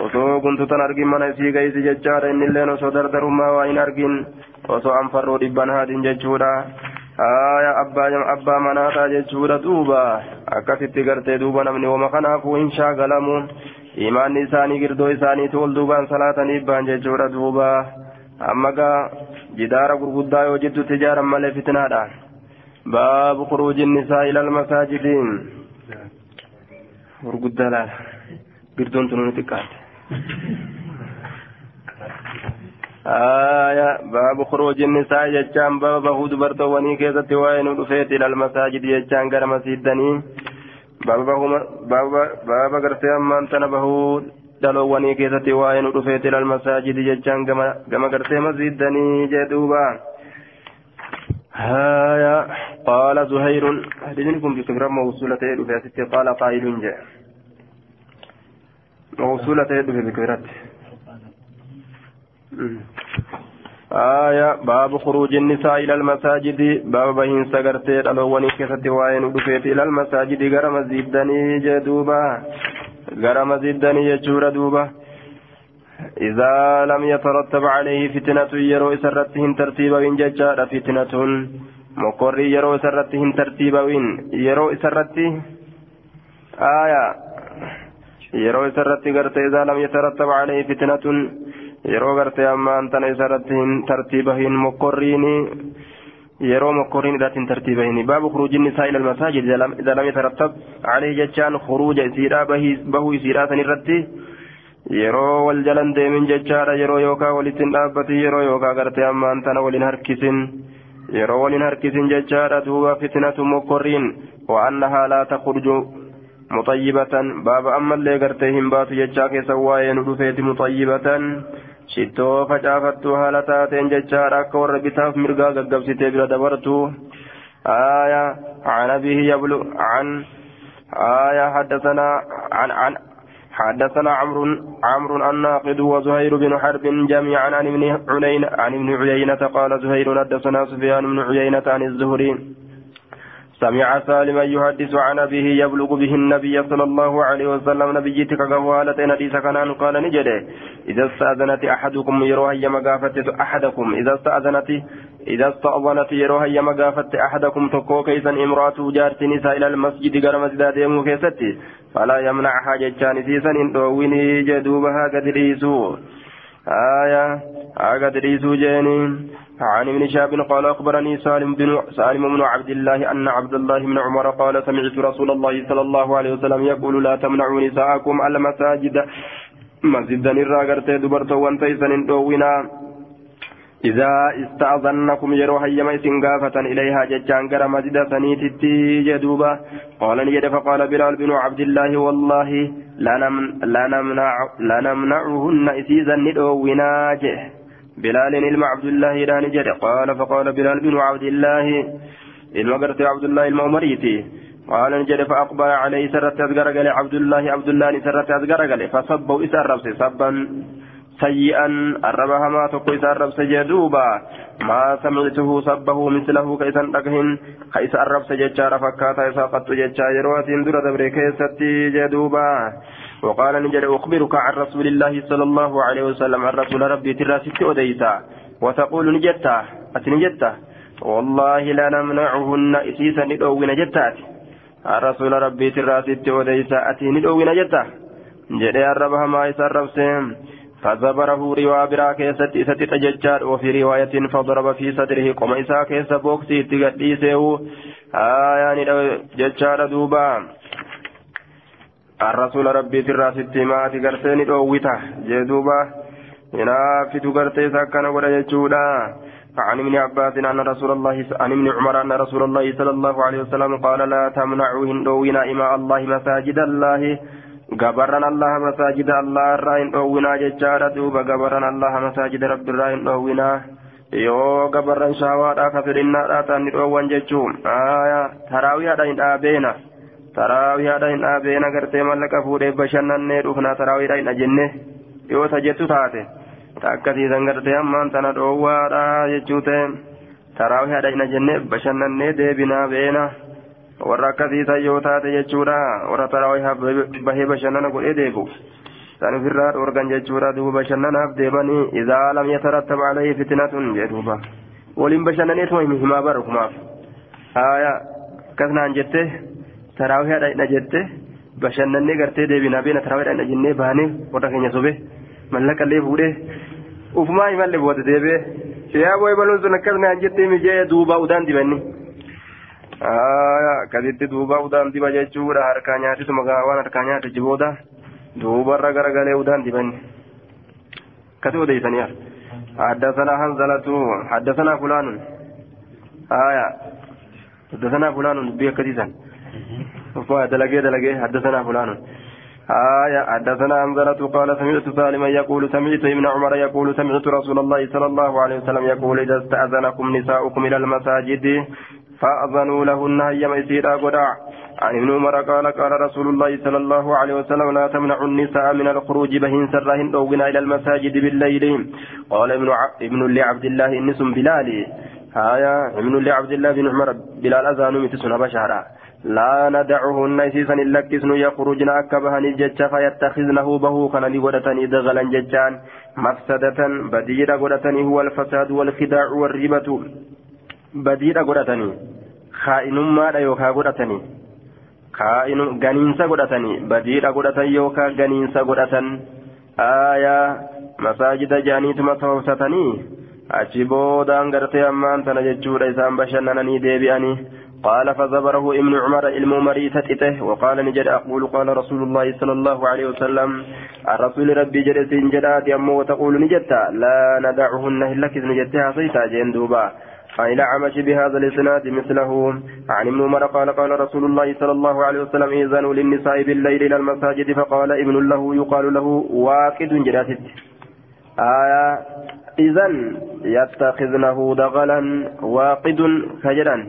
Osoo guntutan argin mana isii geeysi jechaadha. Innilleen osoo dardarummaa waan hin argin. Osoo anfarroo dhibban haatin jechuudha. Aya abbaa manaataa jechuudha duuba. Akkasitti gartee duuba namni wama kanaafuu hin shaagalamu. Imaanni isaanii girdoo isaaniitu ol duubaan salaataniif baan jechuudha duuba. Amma gaa jidaara gurguddaa yoo jiddutti ijaaran malee fitnaadha. Baabu khuruuji nisaa ila almasaajidiin gurguddaa laala girdoon tunu xiqqaate آية باب خروج النساء يجان باب بهود برتواني كيست وين ودفيت إلى المساجد يجان غير مسجدني باب باب باب غرتي أمان تنا بهود دلواني كيست وين ودفيت إلى المساجد يجان كما غرتي مسجدني جدوبا هايا. قال زهير هدينكم بفكرة موصولة دفيت قال قائل جاء. موصولة بفكرة آية. باب خروج النساء إلى المساجد. باب بهين سقرتي الألواني كثت وين ودفيت إلى المساجد. غير مزيدني جدوبا. غير مزيدني يجور دوبا إذا لم يترتب عليه فتنة يرو سرتهن ترتيبا وين ججار فتنة مقري يرو سرتهن ترتيبا وين يرو سرته آية يرو سرتي غرتي إذا لم يترتب عليه فتنة yeroo gartee ammaan tana isarratti hin tartiiba hin mokkorriini yeroo mokkorriin irratti hin tartiiba hin baabu khuruujin isaa ila almasaajid idaa lam yatarattab alayhi jechaan khuruuja yeroo wal jalan deemin jechaadha yeroo yookaa walitti hin dhaabbatin yeroo yookaa gartee ammaan tana walin harkisin yeroo walin harkisin jechaadha duuba fitnatu mokkorriin wa annahaa laa takhruju muxayyibatan baaba ammallee gartee hin baatu jechaa keessa waa'ee nu dhufeeti muxayyibatan shittoo facaafattu haala taateen jechaadha akka warra bitaaf mirgaa gaggabsitee bira dabartu آية عن أبيه يبلغ عن آية حدثنا عن عن حدثنا عمرو عمرو الناقد وزهير بن حرب جميعا عن ابن عيينة عن ابن عيينة قال زهير حدثنا سفيان بن عيينة عن الزهري. سمع سالما يحدث عن أبيه يبلغ به النبي صلى الله عليه وسلم نبيتك قوالة نديس كنان قال نجد إذا استأذنت أحدكم يروها يما قافت أحدكم إذا استأذنت إذا استأذنت يروها يما قافت أحدكم تقو كيسا امرأة جارت نساء إلى المسجد قال مسجد يمو كيستي فلا يمنعها ججان سيسا إن دويني جدوبها قد ريسو. آية قد ريسو جيني. عن ابن شاب قال أخبرني سالم بن سالم بن عبد الله أن عبد الله بن عمر قال سمعت رسول الله صلى الله عليه وسلم يقول لا تمنعوا نساءكم المساجد. مسجد الراغرت دبرت وانتيسن دوينا إذا استأذنكم يرو هيما سنغافة إليها ججان غير مسجد سنيتتي جدوبا قال نجد فقال بلال بن عبد الله والله لا, نمن لا, نمنع لا نمنعهن إسيزا ندوينا جه. بلال علم عبد الله لا نجد. قال فقال بلال بن عبد الله علم قرت عبد الله المؤمريتي قال نجد فأقبل عليه سرت أزقرقل عبد الله عبد الله سرت أزقرقل فصبوا إسرب سبا سيئا. الربها ما تقويس الرب سجدوبا ما سمعته سبه مثله كيسا أكهن كيس الرب سجدشار فكاتا إسا قد جدشا يروات درة دبري كيستي جدوبا وقال نجد أخبرك عن رسول الله صلى الله عليه وسلم. عن رسول ربي تراسيت أديتا. وتقول نجتا أتنجتا والله لا نمنعهن إسيسا ندعوين جتات الرسول ربي تراسيت أديتا. أتي ندعوين جتا جدي الربها ما يسرب سيم. فزبره روا برا كيست إسات تججار وفي رواية فضرب في صدره قم إسا كيس بوكسي تقديسه آيان ججار دوبا. الرسول ربي تراسيت ما تقرسين دوويتا جدوبا ينافت قرتي سكن ولا يجودا. عن ابن عباس أن رسول الله عن ابن عمر أن رسول الله صلى الله عليه وسلم قال لا تمنعوا هندوين إماء الله مساجد الله. Gabarran allah masaajida allah irraa hin dhoowwinaa jechaadha duuba gabarran allah masaajida rabbi irraa hin dhoowwinaa yoo gabarran shaawaadhaa ka fedhinnaadhaa ta'an ni dhoowwan jechuun taraawiyaadha hin dhaabeena taraawiyaadha hin dhaabeena gartee mallaqa fuudhee bashannannee dhufnaa taraawiyaadha hin ajenne yoo tajettu taate akkasiisan gartee ammaan tana dhoowwaadha jechuu ta'e taraawiyaadha hin ajenne bashannannee deebinaa beena. Warra akkasiisan yoo taate jechuudha warra taraawihaaf bahee bashannana godhee deebu san ofirraa dhoorgan jechuudha duuba bashannanaaf deemanii idaa lam yatarattab alayhi fitnatun jedhuuba waliin bashannaneetuma himaa bara kumaaf haaya akkas naan jette taraawihaadha hidha jette bashannannee gartee deebinaa beena taraawihaadha hidha jennee baanee warra keenya sobe mallaqallee fuudhee ufumaa himalle booda deebee yaa boo'ee baluun sun akkas naan jettee mijee duuba udaan dibanni. Akkasitti duuba udaan diba jechuudha. Harkaa nyaatituma waan harkaa nyaate jibooda duubarra garagalee udaan dibanni. Akkasi odeysaniya حدثنا حنزلة حدثنا فلان آية حدثنا فلان بيك كثيرا دلقي دلقي حدثنا فلان آية حدثنا حنزلة قال سمعت سالما يقول سمعت ابن عمر يقول سمعت رسول الله صلى الله عليه وسلم يقول إذا استأذنكم نساؤكم إلى المساجد فأذنوا لهن هيما يسيرا قدع عن ابن عمر قال قال رسول الله صلى الله عليه وسلم لا تمنعوا النساء من الخروج بهن سرهن أوغنا إلى المساجد بالليل. قال ابن. ابن لعبد الله إنس بلال. هايا ابن لعبد الله بن عمر بلال أذان متسن بشهرا لا ندعهن يسيسا لكسن يخرجن أكبهن الججة فيتخذنه به كان لغدتني دغلا ججان. مفسدة بديرة غدتني هو الفساد والخداع والربة. Badiidha godhatanii kaa'inummaadha yookaan godhatanii ganiinsa godhatanii badiidha godhatan yookaan ganiinsa godhatan aayaa masaajida jaaniituma toofsatanii achi boodaan gartee ammaan tana jechuudha isaan bashannananii deebi'anii قال فزبره ابن عمر علم مريتته وقال نجد أقول قال رسول الله صلى الله عليه وسلم الرسول ربي جلس جدات يمو وتقول نجدت لا ندعهن إلا كذ نجدتها صيتا جندوبا عن الأعمش بهذا الإسناد مثله. عن ابن عمر قال قال رسول الله صلى الله عليه وسلم إذن للنساء بالليل إلى المساجد. فقال ابن له يقال له واقد جراتت آية إذن يتخذنه دغلا واقد خجلا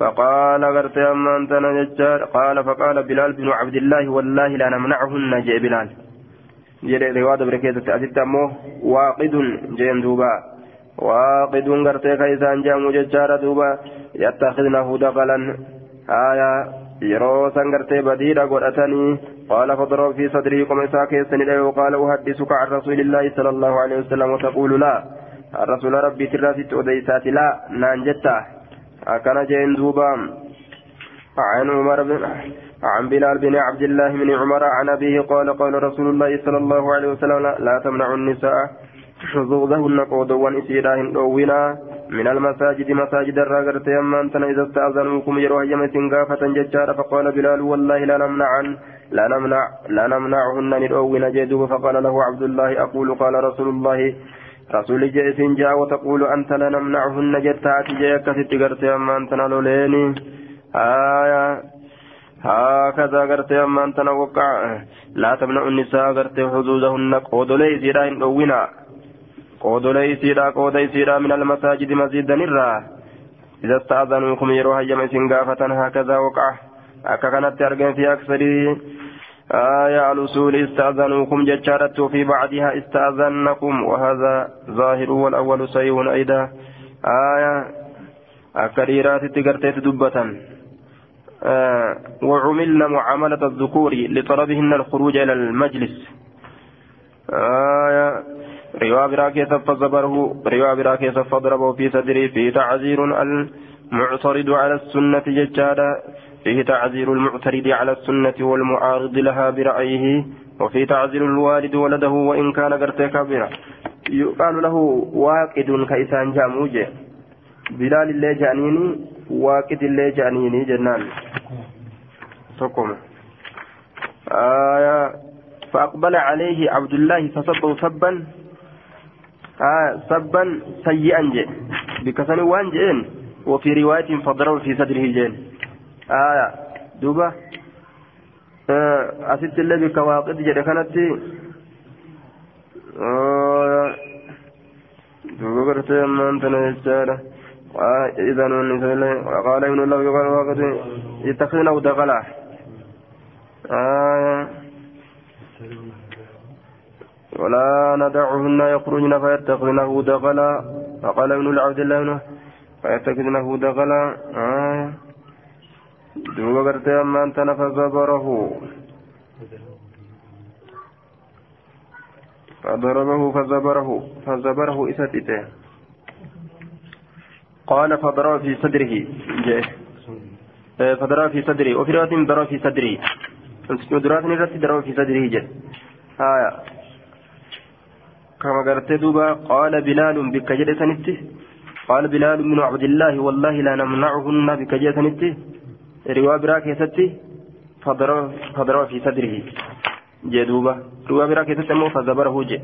فقال غرت أمان تنججار قال فقال بلال بن عبد الله والله لا نمنعهن جاء بلال. جري رواد بركيزة أتت واقد. جين دوبا واقد غرتي كيسان جامو ججار دوبا يتخذنه دغلا آية yeroo san gartee badiidha godhatanii fadaroo fi sadrii qoma isaa keessanidha yoo qaala uhaddisuka can rasuulillaahi sala allahu alehi wasalam wataquulu laa rasuula rabbiitirraa sitti odeysaati laa naan jetta akkana jeen duuba عن عمر بن عن بلال بن عبد الله بن عمر عن أبيه قال قال رسول الله صلى الله عليه وسلم لا تمنعوا النساء شذوذهن قودوا إسيراهن أوينا من المساجد مساجد الراغر تيمان تنا إذا استأذنوكم يروح يمة غافة ججارة. فقال بلال والله لا نمنعن. لا نمنع لا نمنعهن ندعوين جدوه فقال له عبد الله أقول قال رسول الله. رسول جئس جاء وتقول أنت لا نمنعهن جتات جاءك ستقرت أمان تنا لوليني. آية. هكذا قرت أمان تنا وقع. لا تمنع النساء قرت حدودهن. قودلي زيرين أوينا. قودلي سيرا قودي سيرا من المساجد مسجدا الرا إذا استأذنوكم يروح يم سنغافة هكذا وقع أكا كانت أرجم في أكثر آية الأصول استأذنوكم ججارت وفي بعدها استأذنكم وهذا ظاهر والأول سيء أيضا آية أكريرات تقرتيت دبة آه وعملنا معاملة الذكور لطلبهن الخروج إلى المجلس آية رواية براكيس فزبره رواية براكيس فضربه في صدره في تعزير المعترض على السنة ججارة فيه تعزير المعترض على السنة والمعارض لها برأيه وفي تعزير الوالد ولده وإن كان قرتي كبيرا يقال له واقد كإسان جاموج بلال اللي جانيني واقد اللي جانيني جنان تقوم آية فأقبل عليه عبد الله فصبه سبا آه سبا سيئا جي بكسن وان جين وفي رواية فضرب في صدره جين آية دوبا آه أسد اللي بكواقد جد كانت آه دوبا قرت من تنجسالة إذا قال ابن الله يقال وقت يتخذنه دغلا. آية ولا ندعهن يخرجن فيتخذنه دغلا فقال ابن العبد الله فيتخذنه دغلا آه. duuba gartee ammaan tana fazabarahu فضربه فزبره فزبره إساتته قال فضرب في صدره. فضرب في صدره. وفي رواية ضرب في صدره. ودرات نرت ضرب في صدره. جاء آية. كما قرأت دوبا قال بلال بك جلسنته قال بلال بن عبد الله والله لا نمنعهن بك جلسنته riwaa biraa keessatti fadara fi sadrihi jee duuba riwaa biraa keessatti ammoo fazabarahu je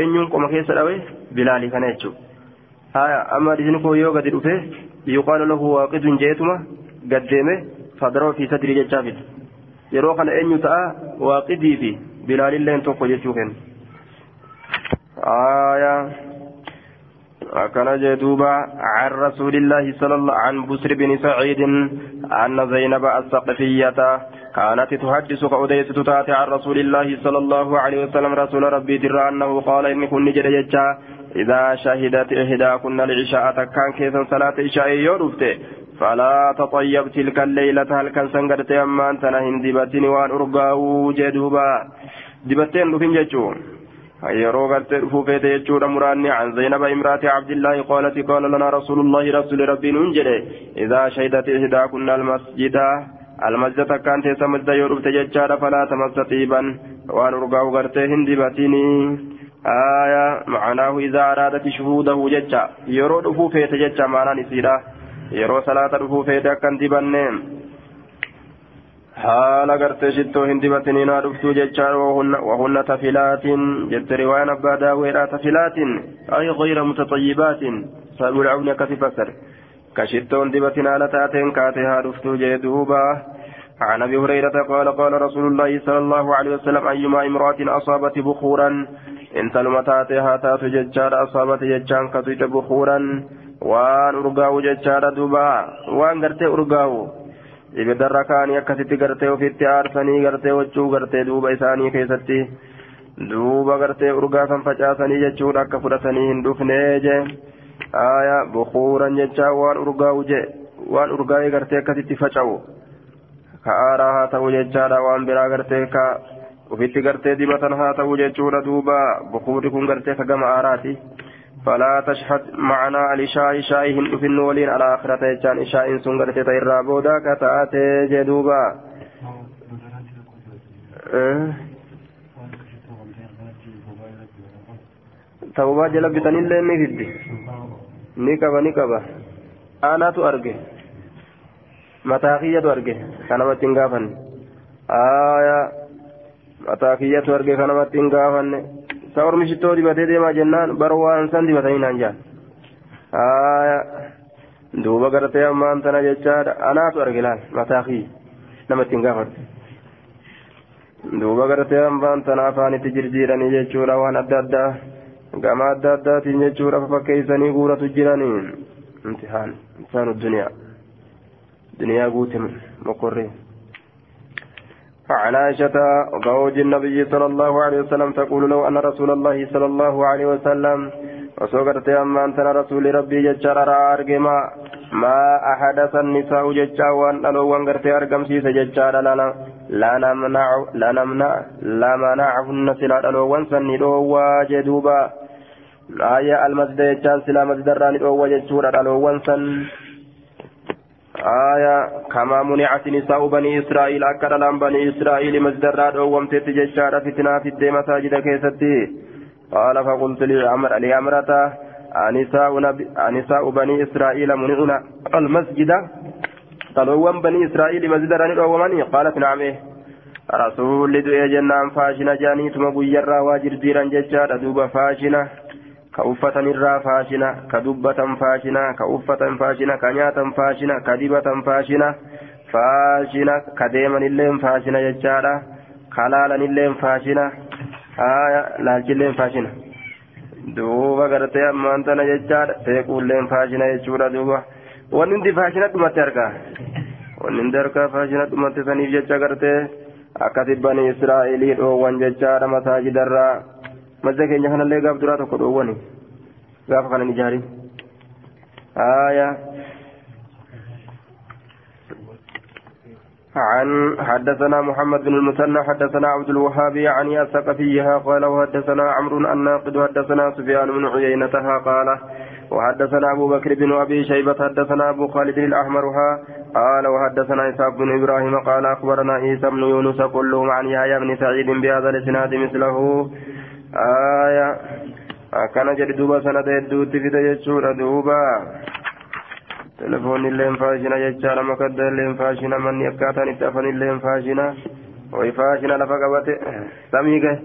eenyuun qoma keessa dhawe bilaalii kana jechuudha haya amma hadiisni koo yoo gadi dhufe yuqaalu lahu waaqidun jeetuma gaddeeme fadara fi sadrii jechaafidha yeroo kana eenyu ta'a waaqidii fi bilaalilleen tokko jechuu kenna Haya أكن جدوبا عن رسول الله صلى الله عن بسر بن سعيد أن زينب الثقفية كانت تحدث كأديس تتاتي عن رسول الله صلى الله عليه وسلم رسول ربي ترى أنه قال إن كن جد إذا شهدت إحداكن العشاء كان كيسا صلاة عشاء يورفت. فلا تطيب تلك الليلة هل كان سنقرت أما أنت نهن دبتني وأن أرقاه جدوبا. دبتين لفين جتشون muraanni an zaynaba imraati cabdillaahi qaalati qaala lanaa rasuulullaahi rasuli rabbiin hun jedhe idaa shahidat ihdaa kunna almasjida almasjida takkaan teessa masjida yoo dhufte jechaadha falaa tamassa xiiban waan urgaa'u gartee hin dibatinii aya macanaahu idaa araadati shuhuudahu jecha yeroo dhufuu feete jecha maanaan isiidha yeroo salaata dhufuu feete akkan dibanne haala gartee shittoo hin dibatiniin haa dhuftuu jechaan wahunna tafilaatiin jette riwaayan abbaa daaweedha tafilaatiin ay gayra mutaxayyibaatiin saabul cabni akkasi fassare ka shittoon dibatin haala taateen kaate haa dhuftuu jee duuba عن ابي هريره قال قال رسول الله صلى الله عليه وسلم ايما امراه اصابت بخورا ان سلمتاتها تات ججار اصابت ججان كتيت بخورا وان ارغاو ججار دوبا وان غرتي ارغاو ibiddarra kaanii akkasitti gartee ofitti aarsanii gartee wachuu gartee duuba isaanii keessatti duuba gartee urgaa kan facaasanii jechuudha akka fudhatanii hin dhufnee je aya bukuuran jechaa waan urgaa'u je waan urgaa'ee gartee akkasitti faca'u ka aaraa haa ta'u jechaadha waan biraa gartee ka ofitti gartee dibatan haa ta'u jechuudha duuba bukuurri kun gartee ka gama aaraati فلا تشهد معنا الإشاء إشائهن أفن ولين على آخرة يجان إشاء سنغرت تيرا بودا كتاتي جدوبا. توبا جل بتنين لين نفدي نكبا نكبا أنا تؤرجي متاخية تؤرجي كان ما تنقافن آية. متاخية تؤرجي كان ما تنقافن ta ormishittoo dibatee deemaa jennaan baroo waan san dibatanii naan jaan duuba gartee ammaan tana jechaadha anaatu arge laal mataa kii nama ittiin gaafadhu duuba gartee ammaan tana afaanitti jirjiiranii jechuudha waan adda addaa gama adda addaatiin jechuudha fakkeeysanii guuratu jiranii imtihaan insaanu duniyaa duniyaa guute mokorree عن عائشة زوج النبي صلى الله عليه وسلم تقول لو أن رسول الله صلى الله عليه وسلم وسوقت أما أنت رسول ربي ججار أرجما ما أحدث النساء ججا وأن ألو وانغرت أرجم سيس ججار لنا لا نمنع لا نمنع لا منعهن سلا ألو وانسن واجدوبا. آية المسجد ججان سلا مسجد راني وججور ألو وانسن. آية كما منعت نساء بني إسرائيل أكد لهم بني إسرائيل مزدرات ومتت جشارة فتنة في الدين مساجد كيستي قال فقلت لعمر لأمرته أنساء, بني إسرائيل منعنا المسجد طلوان بني إسرائيل مزدران أو قالت نعم رسول دعي جنان فاشنا جانيت مبويرا واجر جيران جشارة دوب فاشنا كأفة الرا فاشنة كدبة فاشنة كأفة فاشنة كنياة فاشنة كدبة فاشنة فاشنة كديما اللين فاشنة يجارة كلالا اللين فاشنة آية لالج اللين فاشنة دوبا غرتي أمان تنا يجارة تيقول اللين فاشنة يجورة دوبا ونندي فاشنة دمت أركا ونندي أركا فاشنة دمت سنيف يجارة أكتب بني إسرائيل وان يجارة مساجد الرا mazza keenya kanallee gaaf duraa tokko dhoowwani gaafa kanan ijaarin آية عن حدثنا محمد بن المثنى حدثنا عبد الوهاب يعني الثقفيها قال وحدثنا عمرو الناقد حدثنا سفيان بن عيينتها قال وحدثنا أبو بكر بن أبي شيبة حدثنا أبو خالد الأحمرها قال وحدثنا إسحاق بن إبراهيم قال أخبرنا عيسى بن يونس كلهم عن يحيى بن سعيد بهذا الإسناد مثله آية akkana jedhi duuba sanada hedduutti fide jechuudha duuba telefoonni illee faashina jechaadha makadda illee faashina manni akkaataan itti afan illee faashina way faashina lafa qabate samii gahe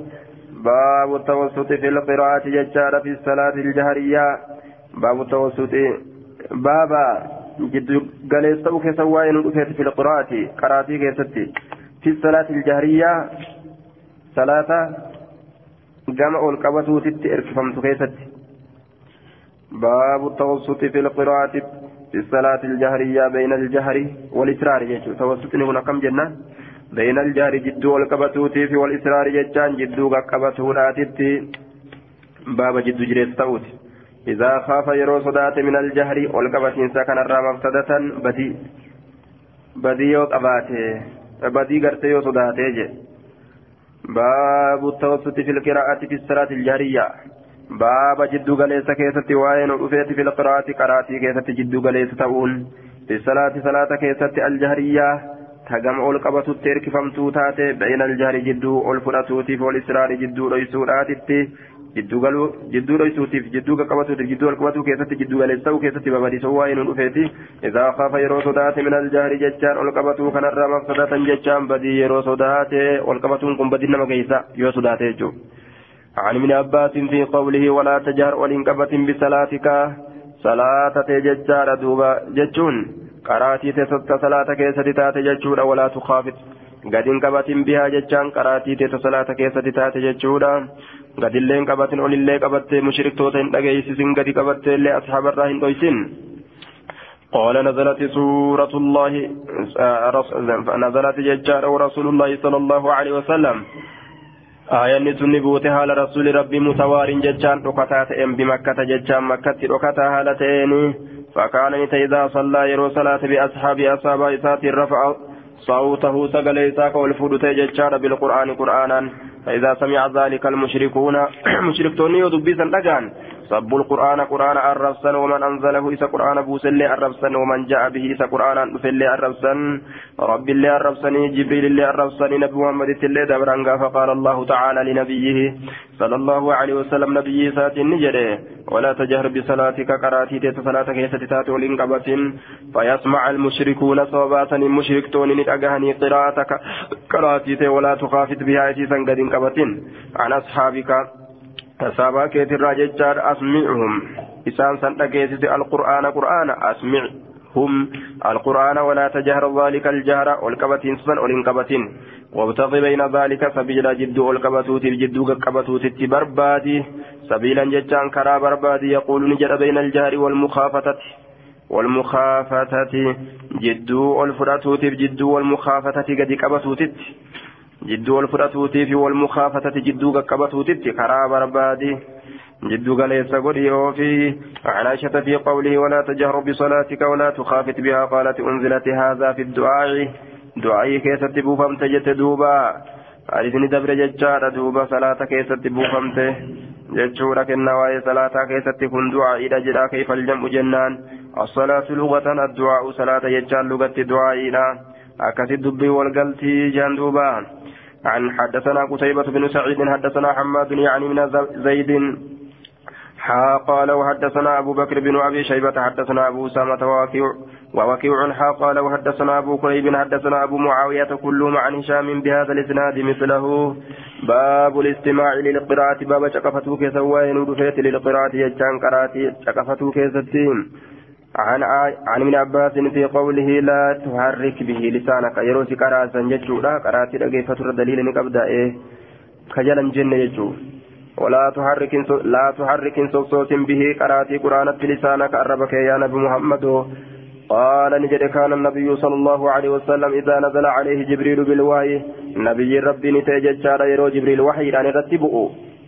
baabu tawassuti fi lqiraati jechaadha fi salaati iljahariyaa baabu tawassuti baaba jiddu galeessa ta'u keessa waa'ee nu dhufeeti qabatuutitti erkifamtu keessatti baabu tawassuti fi lqiraati fi salaati iljahriyaa bayna aljahri walisraari jechuu tawassutni kun akkam jenna bayna aljahri jidduu ol qabatuutii fi walisraari jechaan jidduu qaqqabatuudhaatitti baaba jidduu jireessa ta'uuti إذا خاف يرو صدات من الجهر والقبتين سكن الرام مفسدة بدي بدي يو قباته بدي قرتي يو صداته باب التوسط في القراءة في الصلاة الجهرية باب جد قليس كيسة وين أفيت في القراءة قراتي كيسة جد قليس تؤون في الصلاة صلاة كيسة الجهرية تجمع القبة الترك فمتو تاتي بين الجهر جدو الفراتوتي والإسرار جدو ريسوراتي jidduu dhoysuutiif jidduu qaqqabatuutiif jidduu alqabatuu keessatti jidduu galeessa'uu keessatti babadisoo waa'ee nu dhufeeti isaa kaafa yeroo sodaate min aljahri jechaan ol qabatuu kanarraa mafsadatan jechaan badii yeroo sodaate ol qabatuun kun badii nama geessa yoo sodaate jechuudha. عن ابن عباس في قوله ولا تجهر ولنقبة بصلاتك صلاة تججار دوبا ججون قراتي تست صلاة كيسة تات ججور ولا تخافت قد انقبة بها ججان قراتي تست صلاة كيسة تات ججورا gadillee hin qabatin olillee qabattee mushriktoota hin dhageessisin gadi qabattee illee ashaabarraa hin dhoysin. قال نزلت سورة الله نزلت ججار ورسول الله صلى الله عليه وسلم آية نسن بوتها لرسول ربي متوار ججان ركتات ام بمكة ججان مكة ركتا هالتين فكان إذا صلى يرو صلاة بأصحاب أصحاب إسات رفع صوته سقل إساك والفود ججار بالقرآن قرآنا. فإذا سمع ذلك المشركون مشركتون يدبسا لجان سبوا القرآن قرآن الرفسا ومن أنزله إسا قرآن بوسل الرفسا ومن جاء به إسا قرآن بفل الرفسا رب الله الرفسني جبريل الله الرفسني نبي محمد الله دبرانغا فقال الله تعالى لنبيه صلى الله عليه وسلم نبي سات نجده ولا تجهر بصلاتك قراتي تيت صلاتك يستتات ولنقبة فيسمع المشركون صوباتا المشركتون نتأغهني قراءتك قراتي ولا تخافت بها إتيسا قد انقبة عن أصحابك أصحابا كيتر ججار أسمعهم إسان سنتكيسس القرآن قرآن أسمعهم القرآن ولا تجهر ذلك الجهر والكبتين سن والانكبتين وابتغي بين ذلك سبيلا جد والكبتوت الجد كبتوت بربادي سبيلا ججان كرا بربادي يقول نجد بين الجهر والمخافتة والمخافتة جد والفراتوت جد والمخافتة قد كبتوت جدو الفراتوتي في والمخافتة جدو قبطوتي كرا بربادي جدو قليس قولي وفي عن عائشة في قوله ولا تجهر بصلاتك ولا تخافت بها قالت أنزلت هذا في الدعاء دعائي كيست بوفمت جت دوبا أريدني دبر ججار دوبا صلاة كيست بوفمت ججورك النوايا صلاة كيست كن دعاء إلى جدا كيف الجمع جنان الصلاة لغة الدعاء صلاة ججار لغة إلى أكثر دبي والقلتي جندوبا عن حدثنا قتيبة بن سعيد حدثنا حماد يعني من زيد. حا قال وحدثنا أبو بكر بن أبي شيبة حدثنا أبو أسامة ووكيع ووكيع حا قال وحدثنا أبو كريب حدثنا أبو معاوية كلهم عن هشام بهذا الإسناد مثله. باب الاستماع للقراءة. باب شقفتو كيسوين ودفيت للقراءة. يجان قراتي شقفتو كيستين عن عن ابن عباس في قوله لا تحرك به لسانك. يروسي قراسا يجودا قراتي دغيفتو دليل نقبدا إيه؟ خجلا جن يجو ولا تحرك لا تحرك صوت به قراتي قرآنة لسانك. أربك يا نبي محمد. قال نجد كان النبي صلى الله عليه وسلم إذا نزل عليه جبريل بالوحي. نبي ربي نتيجة يرو جبريل وحي. أن يرتبه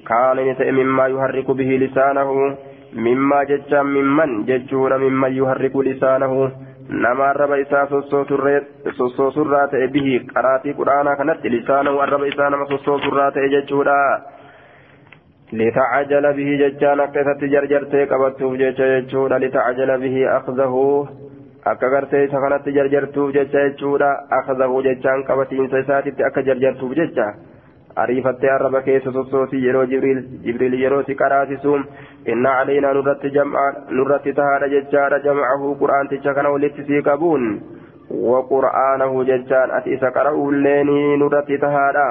كان نتئ مما يحرك به لسانه. mimmaa jecha mimman jechuudha mimman yuharriku lisaanahu. Nama arraba isaa sossoosurraa ta'e bihi qaraatii quraanaa kanatti lisaanahu arraba isaa nama sossoosurraa ta'e jechuudha. Litacajala bihi jechaan akka isatti jarjartee qabattuuf jecha jechuudha. Litacajala bihi akdahu akka gartee isa kanatti jarjartuuf jecha jechuudha. Akdahu jechaan qabatiinsa isaatitti akka jarjartuuf jechaa ariifattee arraba keessa sossoosii yeroo jibriil yeroo si qaraasisuun inna calaynaa nurratti nurratti tahaadha jechaadha jamcahu qur'aanticha kana walitti sii qabuun waqur'aanahu jechaan ati isa qara'uulleeni nurratti tahaadha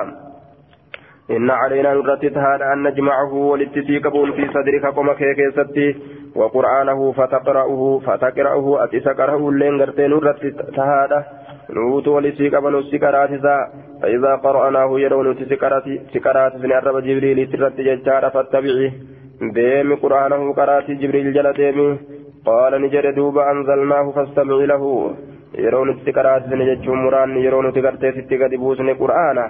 إن علينا نرتد هذا أن نجمعه والاتسيقبون في صدرك قم كيكيستي وقرآنه فتقرأه فتقرأه أتيس قرأه اللين قرتين نرتد هذا نوت ولسيقبن السكراتسا فإذا قرأناه يرون سكرات من الرب جبريل ترت ججار فاتبعه. ديم قرآنه قرأت جبريل جل ديمي قال نجر دوب أنزلناه فاستمع له. يرون سكرات من ججار مران يرون تقرتي ستقد بوسن قرآنه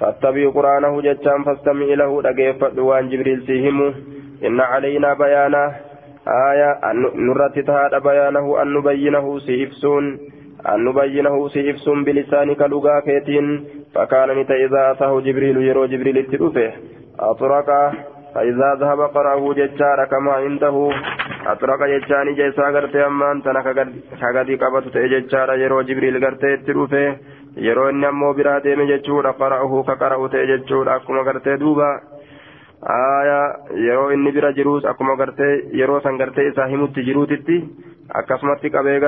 فاتبعوا قرآنه جتان فاستمع له. دقيفة وان جبريل سيهم. إن علينا بيانه آية نرت تهاد بيانه أن نبينه سيفسون. أن نبينه سيفسون بلسانك لغا كيتين. فكان نتا إذا أتاه جبريل يرو جبريل التلوفه أطرق فإذا ذهب قرأه ججار كما عنده أطرق ججاني جيسا غرتي أمان تنك كغدي قبط ججار يرو جبريل التلوفه yeroo inni ammoo biraa deeme jechuudha qara'uhu ka qara'u ta'e jechuudha akkuma gartee duuba aayaa yeroo inni bira jiruus akkuma gartee yeroo san gartee isaa himutti jiruutitti akkasumatti qabee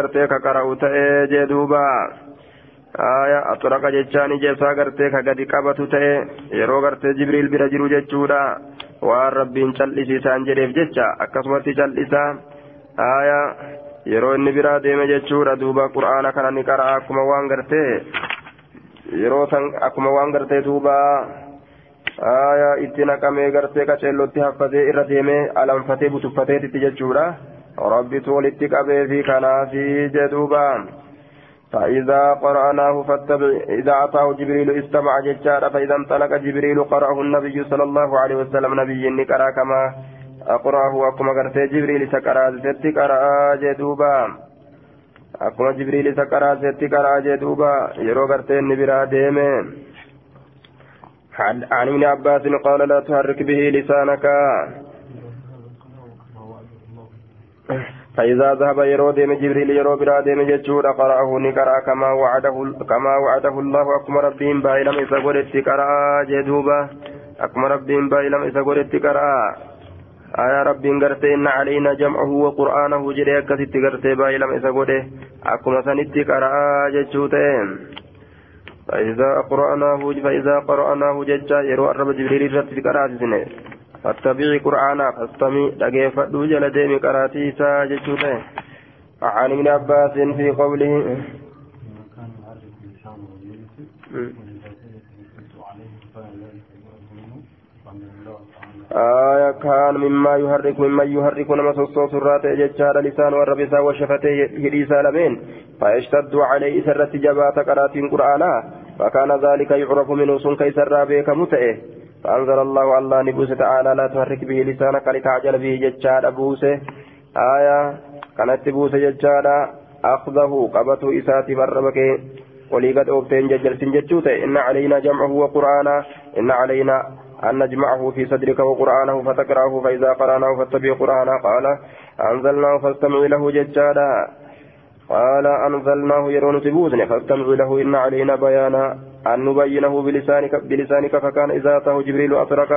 jee duuba aayaa axuraqa jechaan ijeessaa gartee ka gadi qabatu ta'e yeroo gartee jibriil bira jiru jechuudha waan rabbiin cal'isiisaan jedheef jecha akkasumatti cal'isaa aayaa yeroo inni biraa deeme jechuudha duuba qur'aana kana ni qara'a akkuma waan gartee yeroo san akkuma waan gartee duuba aayaa itti naqamee gartee qaceellotti haffatee irra deemee alanfatee butuffateetitti jechuudha rabbitu walitti qabee fi kanaafi jedhuuba فإذا قرأناه فاتبع إذا أتاه جبريل استمع ججارا فإذا انطلق جبريل قرأه النبي صلى الله عليه وسلم نبي نكرا كما أقرأه أكما قرأت جبريل سكرا ست قرأ جدوبا. isa qaraasetti qaraa jee duuba yeroo gartee inni biraa deeme عن ابن عباس قال لا تحرك به لسانك. فإذا ذهب يرو ديم جبريل يرو برا ديم جتشور قرأه نقرأ كما وعده كما وعده الله. أكما ربهم بايلم إذا قلت قرأ جدوبا أكما ربهم بايلم إذا قلت قرأ. آية ربين قرتي إن علينا جمعه وقرآنه جري أكثت قرتي بايلم إذا قلت. أكما سنت قرأ جتشوتين فإذا قرأناه فإذا قرأناه ججا يرو الرب جبريل رتي قرأت سنه فاتبعي قرآنا فاستمي لقيف دوجل ديمي قراتي ساجتشوته عن ابن عباس في قوله آية كان مما يحرك مما يحرك نما صوت الرات ججار لسان والربسا وشفتيه هديسا لمن فيشتد عليه سرت جبات قرات قرآنا فكان ذلك يعرف منه سن كيسر بك متئه. فأنزل الله الله نبوس تعالى لا تحرك به لسانك لتعجل به ججال بوسه آية كانت بوسه ججال. أخذه قبته إساتي بربك. ولي قد أوفتين ججل سنجتوته إن علينا جمعه وقرآنا إن علينا أن نجمعه في صدرك وقرآنه فتقرأه فإذا قرأناه فاتبع قرآنا قال أنزلناه فاستمع له ججالا. قال أنزلناه يرون تبوزن فاستمع له إن علينا بيانا أن نبينه بلسانك بلسانك فكان إذا أتاه جبريل أترك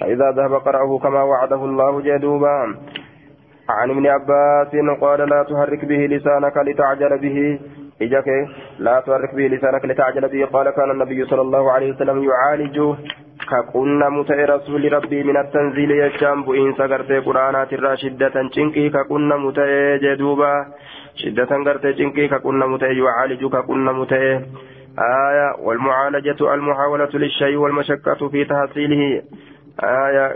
فإذا ذهب قرأه كما وعده الله جدوبا. عن ابن عباس قال لا تحرك به لسانك لتعجل به. إجاك لا تحرك به لسانك لتعجل به. قال كان النبي صلى الله عليه وسلم يعالج كقلنا متى رسول ربي من التنزيل يجام بؤين سقرتي قرآنات الرا شدة شنكي كقلنا متى جدوبا شدة قرتي شنكي كقلنا متى يعالج كقلنا متى آية والمعالجة المحاولة للشيء والمشقة في تحصيله آية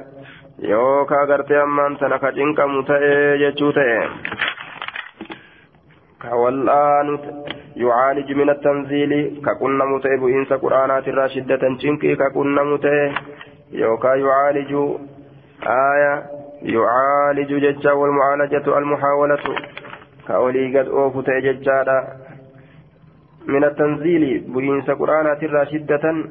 yookaa gartee ammaan tana ka cinqamu ta'ee jechuu ka wal'aanu yucaaliju min attanziili ka qunnamu ta'e bu'iinsa qur'aanaatirraa shiddatan cinqii ka qunnamu ta'e yookaa yucaaliju aaya yucaaliju jecha walmucaalajatu almuhaawalatu ka olii gad oofu ta'e jechaadha min attanziili bu'iinsa qur'aanaatirraa shiddatan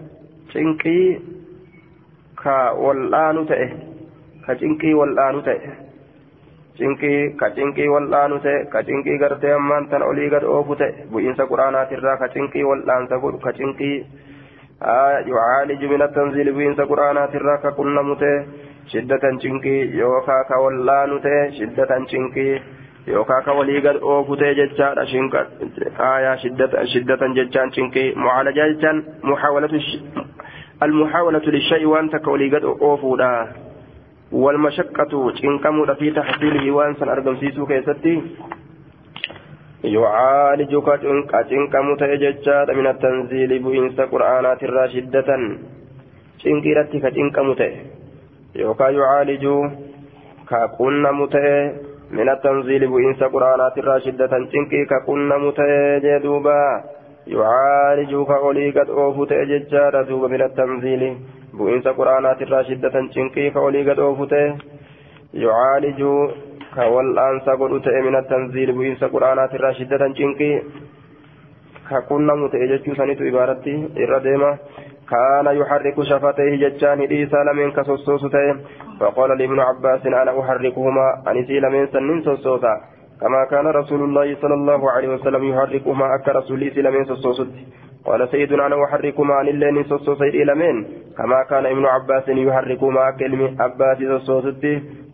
cinqii ka cinqii wal'aanu ta'e ka cinqii gartee ammaan tan olii gad oofu ta'e bu'iinsa quraanaatirraa ka cinqii wal'aansa godhu ka cinqii yucaaliju min attanziili bu'iinsa quraanaatirraa ka qunnamu ta'e shiddatan cinqii yookaa ka wal'aanu ta'e shiddatan cinqii yookaa ka walii gad oofu ta'e jechaadha shiddatan jechaan cinqii mucaalaja jechaan muhaawalatu المحاولة للشيء وأنت كولي قد أوفودا والمشقة تنكمود في تحصيله وأنسى أرقم سيسو كيستي. يعالجك تنكم تيججات من التنزيل بإنس قرآنات راشدة تنكرتك تنكم يوكا يعالج كقلنا متئ من التنزيل بإنس قرآنات راشدة تنكي كقلنا متئ جدوبا. يعالج كأولي قد أوفت أججار دوب من التنزيل. بإنس قرآنات الراشدة تنكي كأولي قد أوفت يعالج كوالآن سقط من التنزيل بإنس قرآنات الراشدة تنكي ككنا متأجج سنة عبارتي إرديمة كان يحرك شفتيه ججان إيسا لمن كسوسوس فقال لابن عباس أنا أحركهما أنسي لمن سنين سوسوتا كما كان رسول الله صلى الله عليه وسلم يحركهما أكا رسولي سلمين سوسوست قال سيدنا أنا أحركهما عن اللين سوسوسي إلمين كما كان ابن عباس يحركهما كلمة عباس سوسوست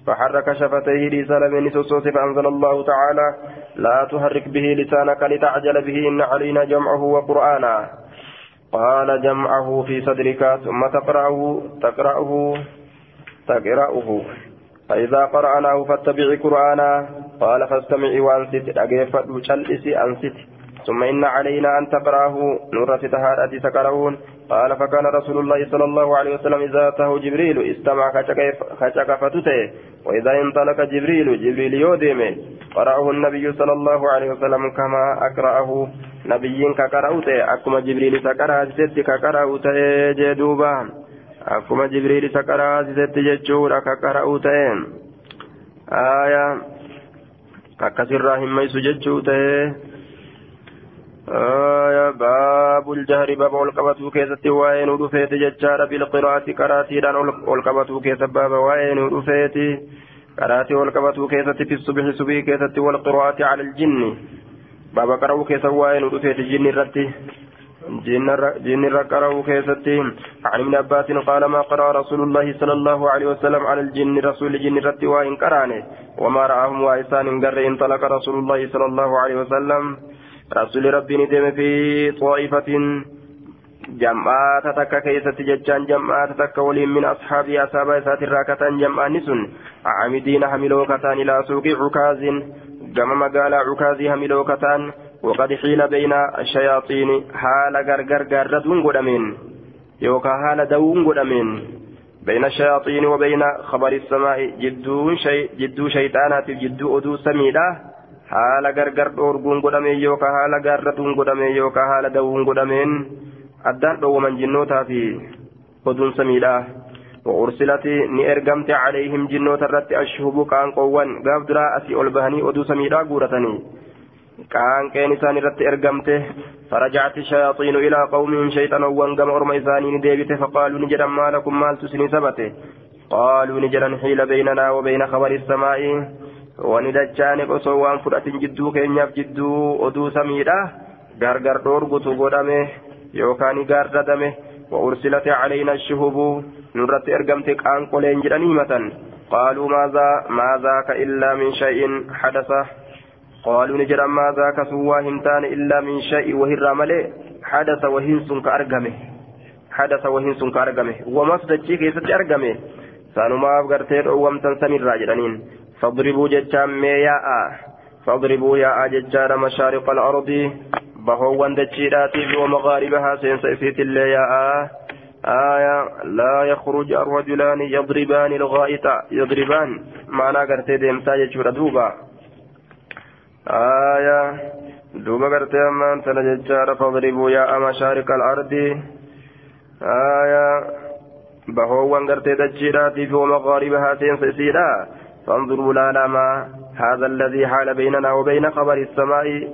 فحرك شفتيه لسلمين سوسوس فأنزل الله تعالى لا تحرك به لسانك لتعجل به إن علينا جمعه وقرآنا. قال جمعه في صدرك ثم تقرأه تقرأه تقرأه. فإذا قرأناه فاتبع قرآنا. قال فاستمعي وانست أجيفت شلئسي أنست ثم إن علينا أن تقرأه. نور تهارة تقرؤون. قال فكان رسول الله صلى الله عليه وسلم إذا أتاه جبريل استمع خشك فتته وإذا انطلق جبريل جبريل يوديم. قرأه النبي صلى الله عليه وسلم كما أقرأه. نبي كقرأوته. أكما جبريل سكرها ست كقرأوته جدوبا. akkuma jibriil isa qaraasisetti jechuudha ka qara'uu akkasirraa himmaysu jechuu ta'ee aaya baabul jahri baaba ol qabatuu keessatti waa'ee nu dhufeeti jechaadha bilqiraati qaraatiidhaan ol qabatuu keessa baaba waa'ee nu dhufeeti qaraatii ol qabatuu keessatti fi subhi subii keessatti wal qiraati cala aljinni baaba جن ركره عن ابن عباس قال ما قرأ رسول الله صلى الله عليه وسلم على الجن رسول الجن رت وإن قرانه وما رآهم وإسان قر انطلق رسول الله صلى الله عليه وسلم. رسول ربي ندم في طائفة. جمعات تك كيست ججان جمعات تك ولي من أصحاب أصحاب إسات الراكة جمعان نسن. عامدين حملوكتان إلى سوق عكاز. جمع مقال عكاز حملوكتان. وقد حيل بين الشياطين حال غرغر غردون قدمين يوكا حال دون قدمين بين الشياطين وبين خبر السماء جدو شيء جدو شيطانات جدو أدو سميدا حال غرغر دورغون قدمين يوكا حال غردون قدمين يوكا حال دون قدمين addaan dhowwaman jinnootaa fi oduun samiidhaa وأرسلت نيرجمت عليهم جنوت الرت أشهب كان قوان قاف درا أسي ألبهني أدو سميدا قورتني كان كان إسان الرت إرجمته فرجعت الشياطين إلى قومهم شيطانا وانقم أرم إسانين ديبته فقالوا نجدا ما لكم مال تسني سبته قالوا نجدا حيل بيننا وبين خبر السماء. وندجان قصوان فرأت جدو كينياف جدو أدو سميدا غرغر دورغتو غدامه يوكاني غارددمه وأرسلت علينا الشهب. نرت إرقمت قان قولين جراني متن قالوا ماذا ما ذاك إلا من شيء حدث قالوا نجرا ما ذاك سوى هنتان إلا من شيء وهر ملئ. حدث وهنس كأرقمه حدث وهنس كأرقمه ومصدر كيست أرقمه. سانما أفقرتين أوامتن سمير راجرانين فاضربوا جتشام مياء. فاضربوا يا جتشان مشارق الأرض. بهوان دجيراتي ومغاربها سينسى في اللي يا آية لا يخرج الرجلان يضربان الغائط. يضربان. معنى قرتي ديمتا يجور دوبا. آية دوبا قرتي أمان تنججار فاضربوا يا مشارق الأرض آية بهوان قرتي دجيراتي ومغاربها سينسى سيدا فانظروا لا ما هذا الذي حال بيننا وبين خبر السماء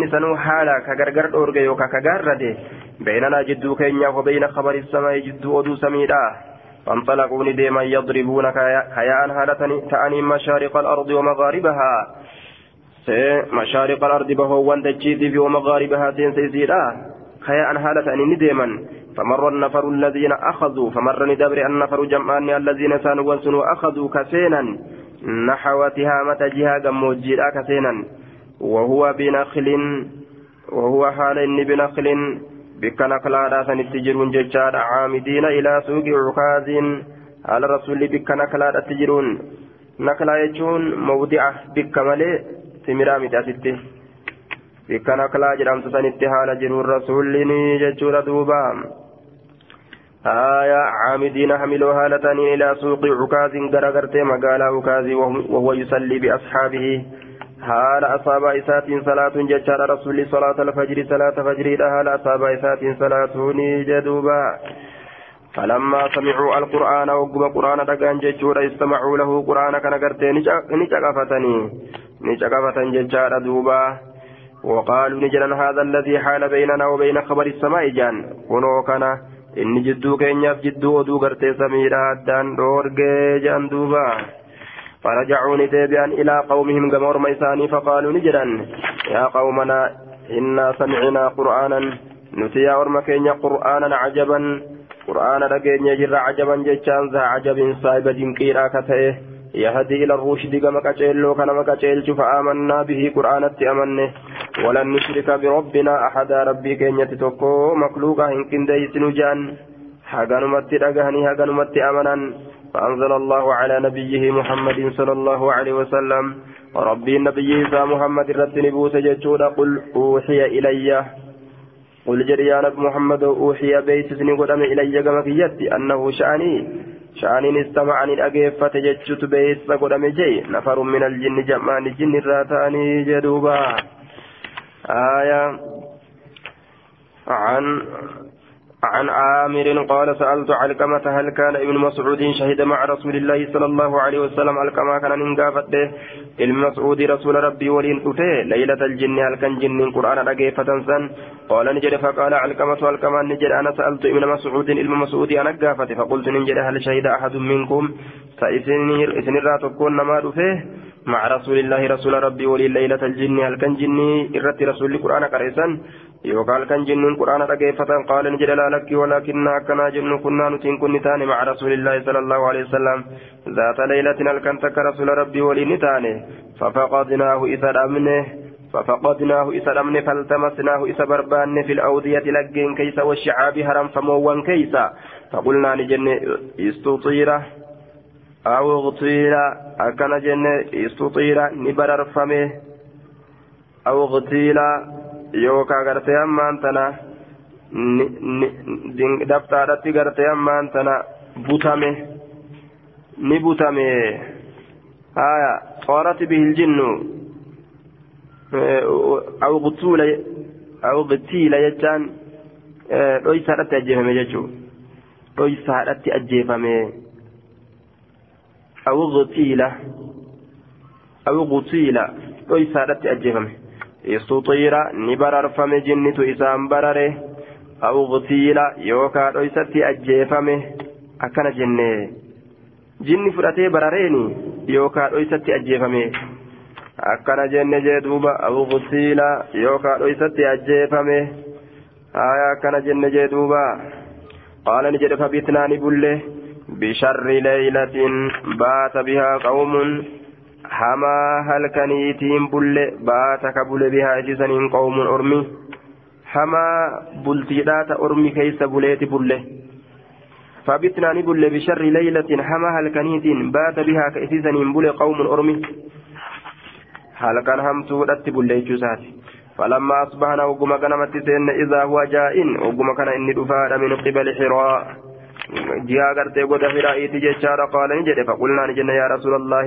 nisanuu haala ka gargar dhoorge yookaan ka gaarrade? بيننا جدو كينيا وبين خبر السماء جدو أدو سميدا فانطلقوا نديما يضربون كيان هالتني تعني مشارق الأرض ومغاربها. مشارق الأرض بهو وندجيدي ومغاربها سين سيزيدا كيان هالتني نديما. فمر النفر الذين أخذوا. فمر ندبر النفر جمعان الذين سانوا وانسنوا أخذوا كسينا. نحو تهامة جهة جموجيدا كسينا. وهو بنخل وهو حال بنخل بك نقلا سنتجرون ججار عامدين إلى سوق عكاز على رسول بك نقلا تجرون نقلا يجون موضع بك ملي سمرا متاسته بك نقلا جرام سنتي حال جرون رسول ججور دوبا آية عامدين حملوا هالتان إلى سوق عكاز غرغرت مقالا عكاز وهو يصلي بأصحابه حال أصاب إسات صلاة ججار رسول صلاة الفجر صلاة فجر حال أصاب إسات صلاة جدوبا فلما سمعوا القرآن وقب قرآن دقان ججور استمعوا له قرآن كان قرتي نجقفتني نجقفة ججار دوبا وقالوا نجرا هذا الذي حال بيننا وبين خبر السماء جان كنو إن جدو كينياف جدو ودو قرتي سميرا دان دورجي جان دوبا فرجعوا نديبيا إلى قومهم جمهور ميساني فقالوا نجدا يا قومنا إنا سمعنا قرآنا نتيا ورمكين قرآنا عجبا قرآن رجين يجر عجبا جتشان ذا عجب صاحب دينكيرا كتئه يهدي إلى الرشد كما كتشيلو كما كتشيل فآمنا به قرآن أمنه. ولن نشرك بربنا أحدا ربي كين يتتوكو مخلوقا إن كنديس نجان هاغانمت رغاني هاغانمت أمنا فأنزل الله على نبيه محمد صلى الله عليه وسلم ربي النبي إذا محمد رد نبوس جتشودا قل أوحي إلي قل جريان محمد أوحي بيت سنقدم إلي كما في أنه شأني شأني استمعني الأجيفة جتشت بيت قدم جي نفر من الجن جمعان الجن الراتاني جدوبا آية عن عن عامر قال سألت علقمة هل كان ابن مسعود شهد مع رسول الله صلى الله عليه وسلم؟ علقمة كان ننقافت ابن مسعود رسول ربي ولين أتي ليلة الجن هل كان جن القرآن رقيفة سن قال نجد فقال علقمة علقمة نجد أنا سألت ابن مسعود ابن مسعود أنا قافت فقلت نجد هل شهد أحد منكم؟ فإسن تكون ما فيه مع رسول الله رسول ربي ولي ليلة الجن هل كان جني؟ إرت رسول القرآن قريسا. يوقال كان جن القرآن رقيفة قال نجد لا لك ولكن أكنا جن كنا نتين كن تاني مع رسول الله صلى الله عليه وسلم. ذات ليلة هل كان تك رسول ربي ولي نتاني ففقدناه إذا أمنه ففقدناه إذا أمنه فالتمسناه إذا بربان في الأودية لقين كيس والشعاب هرم فموان كيس. فقلنا نجن استطيره أو اغتيل أكن جنة استطيل نبرر فمه أو اغتيل يوكا غرتي أمان تنا dhabtaadhatti gartee ammaan tana butame ni butame haya qoorati bihiljinnu e, awqitiila jechaan dhoysaadhatti e, ajjeefame jechuu dhoysaadhatti ajjeefame awqitiila awqitiila dhoysaadhatti ajjeefame istuxiira ni bararfame jinnitu isaan barare aw yookaa dhoysatti ajjeefame akkana jenne. Jinni fudhatee barareeni yookaa dhoysatti ajjeefame akkana jenne jee duuba aw yookaa dhoysatti ajjeefame haya akkana jenne jee duuba qaala ni jedhe fabitnaa ni bulle. Bisharri leeylatin baata bihaa qawmun. Hamaa halkaniitiin bulle baata ka bule bihaa isisaniin qawmun ormi. Hamaa bultiidhaata ormi keeysa buleeti bulle ni bulle bisharri leeylatin hamaa halkaniitiin baata bihaa ka isisaniin bule qawmun ormi halkan hamtuudhatti bulle jechuusaati فلما أصبحنا وقم كنمت سين إذا هو جاء وقم كان إني دفاع من قبل حراء جاء قرتي قد حراء تججار قال نجد فقلنا نجد يا رسول الله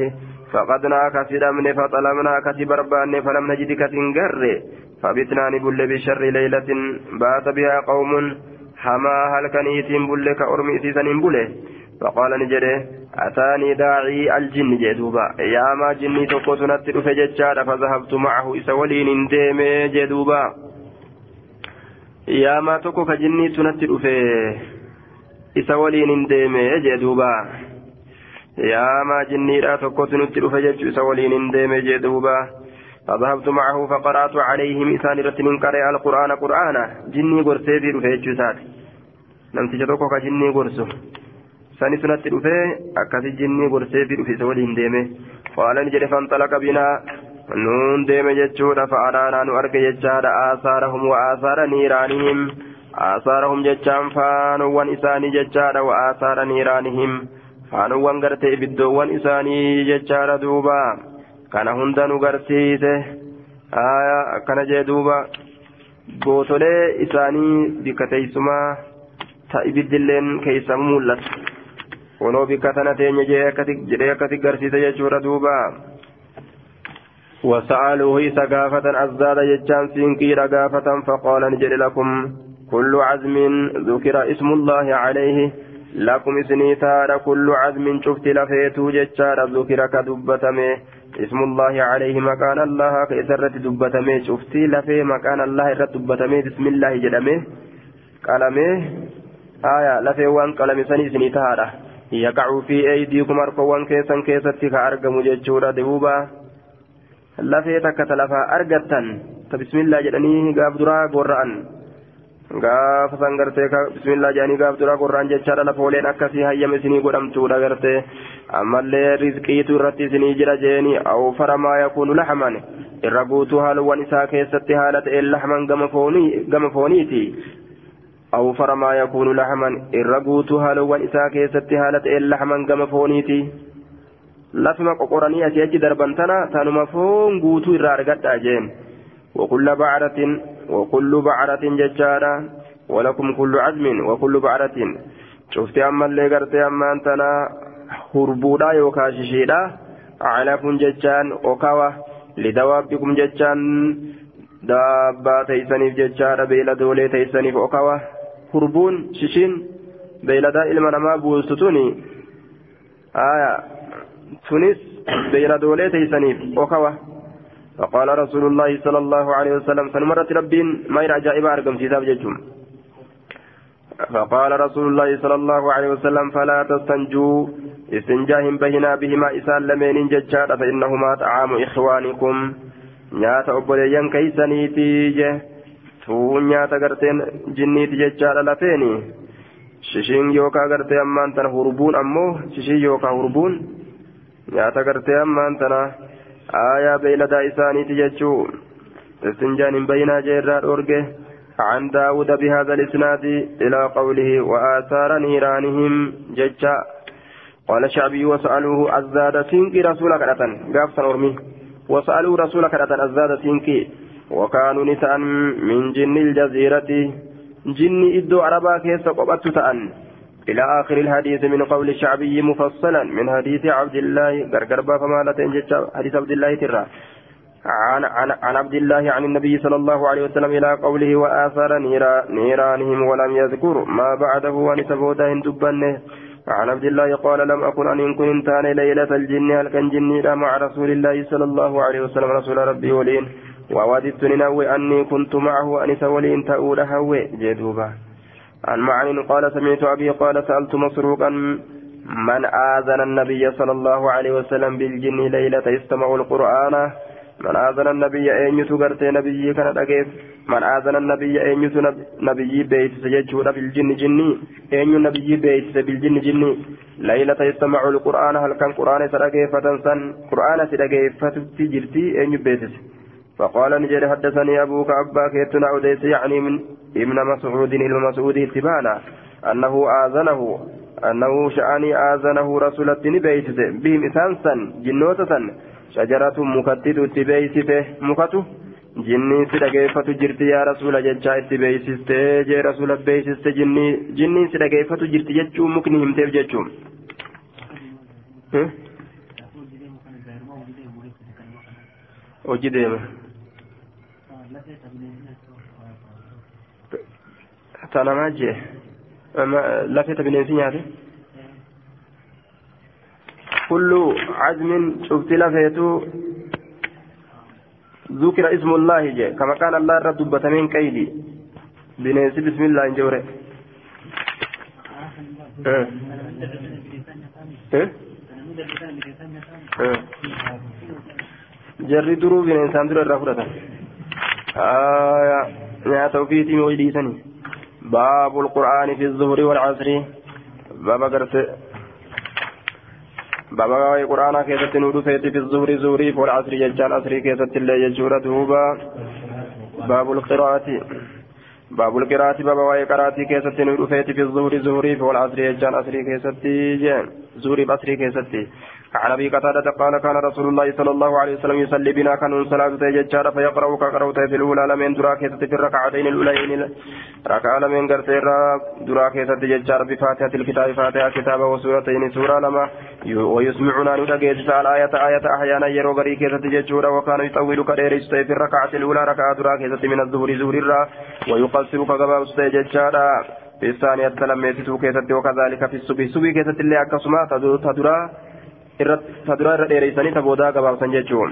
فقدنا كسدمن فطلبنا كسبربان فلم نجد كسنقر فبتنا نبل بشر ليلة بات بها قوم حما هل كنيتين بل كأرمي سيسن بله فقال نجده أتاني داعي الجن جدوبا يا ما جني تقوتنا تلف ججار فذهبت معه إسولين ديمي جدوبا يا ما تقو كجني تنتلف إسولين ديمي جدوبا يا ما جني لا تقوتنا تلف جج إسولين جدوبا فذهبت معه فقرأت عليهم إسان رتن قرأ القرآن قرآنا جني قرسي في رفيجسات نمتج تقو كجني قرسو sani sunatti dhufee akkasi jinnii gorsee fi dhufise waliin deeme qaala ni jedhe fanxalaqa binaa nuun deeme jechuudha fa'aadhaanaa nu arge jechaadha aasaarahum wa aasaara niiraanihim aasaarahum jechaan faanuwwan isaanii jechaadha wa aasaara niiraanihim faanuwwan gartee kana hunda nu garsiise akkana jee duuba gootolee isaanii bikka teessumaa ta ibiddilleen keessamu mul'ata kunoo bikka tana teenye jedhee akkasi garsiise jechuudha duuba وسألوه إذا قافة أزداد يجان سينكير قافة فقال نجد لكم كل عزم ذكر اسم الله عليه لكم سنيتار كل عزم شفت لفيتو ججار ذكر كدبتمه اسم الله عليه مكان الله كإسرة دبتمه شفتي لفي مكان الله إرة دبتمه بسم الله جدمه قلمه آية لفي وان قلم سني سنيتاره يقع في أيديكم أركوان كيسا كيسا كأرقم ججورا دوبا lafee takka talafaa argattan ta bismillaa jedhanii gaaf duraa gorra'an gaafa san gartee bismillaa jedhanii gaaf dura qurraan jechaadha lafooleen akkasii hayyama isinii godhamtuudha gartee ammallee rizqiitu irratti isinii jira jeeni au faramaa yakuunu laxman irra guutuu haaluwwan isaa keessatti haala ta'een laxman gama fooniiti. Au faramaa yakuunu laxman irra guutuu haaluwwan isaa keessatti haala ta'een laxman gama fooniiti. Lafuma qoqoranii asii achi darban tana tanuma foon guutuu irraa argadhaa jeen waqulla ba'aratin وكل بعرة ججارة ولكم كل عزم وكل بعرة. شفت أما اللي قرت أما أنتنا هربودا يوكا ششيدا علىكم ججان وكوا لدوابكم ججان. دابا تيسنيف ججارة بيلا دولي تيسنيف وكوا هربون ششين بيلا دا إلما نما بوستتوني. آية تونس بيردولي تيسنيف وكوا فقال رسول الله صلى الله عليه وسلم سنمرت ربين ما عجائب أرقم في ذاب فقال رسول الله صلى الله عليه وسلم فلا تستنجوا استنجاهم بهنا بهما إسان لمن ججار فإنهما طعام إخوانكم. نيات أبوليان كيسنيتي جه tuun nyaata garteen jinniiti jechaadha lafeeni shishiin yookaa gartee ammaan tana hurbuun ammoo shishiin yookaa hurbuun nyaata gartee ammaan tana beeyladaa isaaniiti jechuu istinjaan hin bayinaa jeerraa dhoorge عن داود بهذا الإسناد إلى قوله وآثار نيرانهم ججا. قال الشعبي وسألوه أزداد سينكي رسولك أتن قاف أرمي وسألوا رسولك أتن أزداد سينكي. وكانوا نساء من جن الجزيرة. جن إدو عربا كيس قبت تأن إلى آخر الحديث من قول الشعبي مفصلا من حديث عبد الله غرغربا فما لا حديث عبد الله ترى. عن, عن, عن عبد الله عن النبي صلى الله عليه وسلم إلى قوله وآثار نيرا نيرانهم ولم يذكر ما بعده ونسبوته دبنه. عن عبد الله قال لم أكن أن كنت ليلة الجن هل كان جني مع رسول الله صلى الله عليه وسلم رسول ربي ولين. ووددت ننوي أني كنت معه أنس ولين تؤول هوي. جدوبا عن معن قال سمعت أبي قال سألت مسروقا من آذن النبي صلى الله عليه وسلم بالجن ليلة يستمع القرآن؟ من آذن النبي أين يتغرت نبي كان أجيب. من آذن النبي أين يت نبي بيت سجدوا بالجن جني أين نبي بيت بالجن جني ليلة يستمع القرآن. هل كان قرآن سرقه فتنسن قرآن سرقه فتجرتي أين بيت فقال نجري حدثني أبوك أباك يتنا أديس يعني من ابن مسعود المسعود اتبانا أنه آذنه أنه شأني آذنه رسول الدين بيتس بهم إسانسا جنوتة شجرة مكته jinni si dhageeffatu jirti yaa rasuula jechaa itti beeksistee jee rasuula beeksiste jinni jinni si dhageeffatu jirti jechuun mukni himteef jechuun. hojii deema. Jee lafeeta bineensi nyaate. kullu cazmin cufti lafeetu ذكر اسم الله جاء كما كان الله رب دبتمين كيدي بنيسي بسم الله جوري آه آه آه jarri duruu bineensaan dura irraa qur'aani fi zuhuri wal casrii baaba garte baaba waa'ee qur'aanaa keessatti nu dhufeeti fi zuhuri zuhurii fi wal casrii jechaan asrii keessatti illee jechuudha duuba baabu qiraati باب القراءة باب واي قراتي كيستي نودفيت في الظهر زهري في والعصر يجان عصري كيستي زهري بصري كيستي عن أبي قتادة قال كان رسول الله صلى الله عليه وسلم يصلي بنا كان صلاة تججار فيقرأ كقرأت في الأولى لمن درا كيست في الركعتين الأولين ركع لمن قرتير درا كيست تججار بفاتحة الكتاب فاتحة كتاب وسورتين سورة لما ويسمعنا ندقيت الآية آية أحيانا يرو غري كيست تججور وكان يطول كديرس في الركعة الأولى ركعة درا كيست من الظهر زهر ويقصر كغبا تججار في الثانية لم يتسو وكذلك في الصبي الصبي كيست اللي أكسما تدرا تدرى الرئيساني تبودا قبابسا جيتشون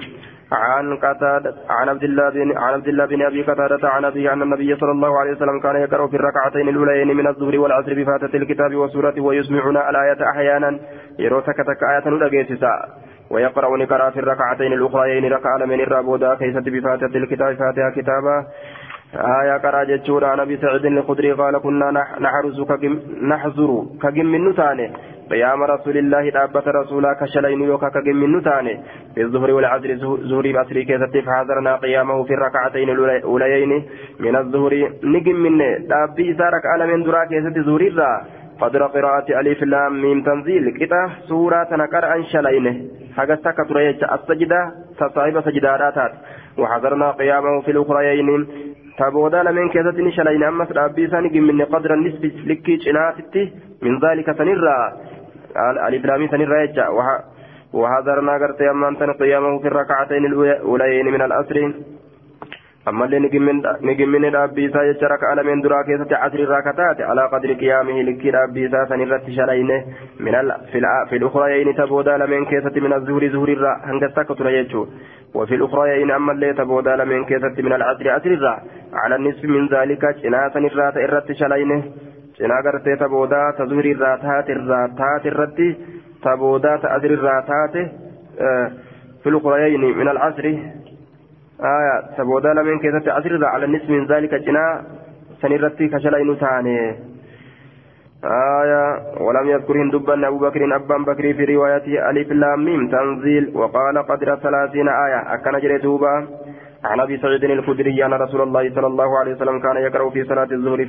عن قتادة عن عبد الله بن عن عبد الله بن ابي قتادة عن ابي ان النبي صلى الله عليه وسلم كان يقرأ في الركعتين الاوليين من الظهر والعصر بفاتحة الكتاب وسورة ويسمعنا الآية أحيانا يروتك تك آية نلقيتسا ويقرأ نقرأ في الركعتين الاخريين ركع من الرابودا كيست بفاتحة الكتاب فاتحة كتابا آية قرأ جتشورا عن أبي الخدري قال كنا نحرز نحزر كجم من نتاني. قيام رسول الله دابة رسولا كشلين يوكا كجم من نتاني. في الظهر والعصر زهري بأسري كيست فحضرنا قيامه في الركعتين الأوليين من الظهر نجم من دابي سارك على من درا كيست زهري قدر قراءة ألف لام ميم تنزيل. كتا سورة نقرأ شلينه حقستك تريج السجدة تصاحب سجدارات وحضرنا قيامه في الأخريين. تابودا لمن كيست نشلين أمس ربي ثاني من قدر النسبة لكي جناتي من ذلك سنرى الإبرامي سنرى يجا. وحضرنا قرت أمان قيامه في الركعتين الأوليين من الأسر أما اللي نجمن ربي سا يجرك على من دراك يسات عشر راكتات على قدر قيامه لكي ربي سا سنرى تشلين من ال... في, الع... في الأخريين تابودا لمن كيست من الزهر زهر الرا هنجستك تريجو وفي الأخرى إن أما اللي تبودا لمن كيست من العصر أسر الرا على النصف من ذلك جناسا الرات إرت شلينه جنا قرتي تبودا تزهر الراتات الراتات الرت تبودا تأسر الراتات في الأخريين من العصر آية تبودا لمن كيست أسر على النصف من ذلك جنا سنرتي كشلين تاني آية ولم يذكرهن دبا أبو بكر أبان بكر في روايته ألف لام ميم تنزيل وقال قدر ثلاثين آية. أكن جري دوبا. عن أبي سعيد الخدري أن رسول الله صلى الله عليه وسلم كان يقرأ في صلاة الظهر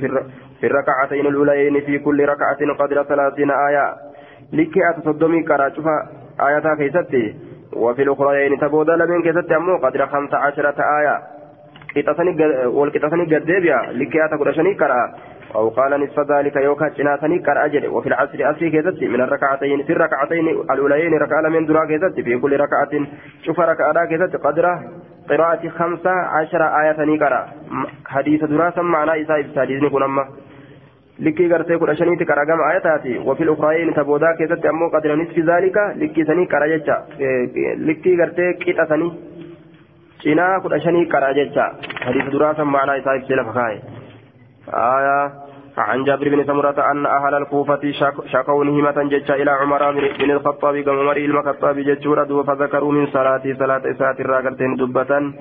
في الركعتين الأوليين في كل ركعة قدر ثلاثين آية. لكي أتصدمي كرا شوف آياتها كيستي. وفي الأخرين تبودا لمن كيستي أمو قدر خمس عشرة آية. والكتاسني قد ديبيا لكي أتقرشني كرا. أو قال نصف ذلك يوكا جناسني كر أجل. وفي العصر أسري كيزت من الركعتين في الركعتين الأوليين ركعة من درا كيزت في كل ركعة شوف ركعة كيزت قدره قراءة خمسة عشر آية نقرأ حديث دراسة معنى إساء إبساديزني كن أما. لكي قرتي كل شنيت آياتاتي وفي الأخرين تبودا كيست أمو قدر نصف ذلك لكي سني كرا جتشا لكي قرتي كيتا سني qaraa jecha. Hadiisa duraasan maanaa isaa ibsee lafa kaa'e آية عن جابر بن سمرة أن أهل الكوفة شكوا نهمة جتشا إلى عمر بن الخطاب كما عمر المخطاب جتشورا فذكروا من صلاة صلاة إسات الراقرتين دبة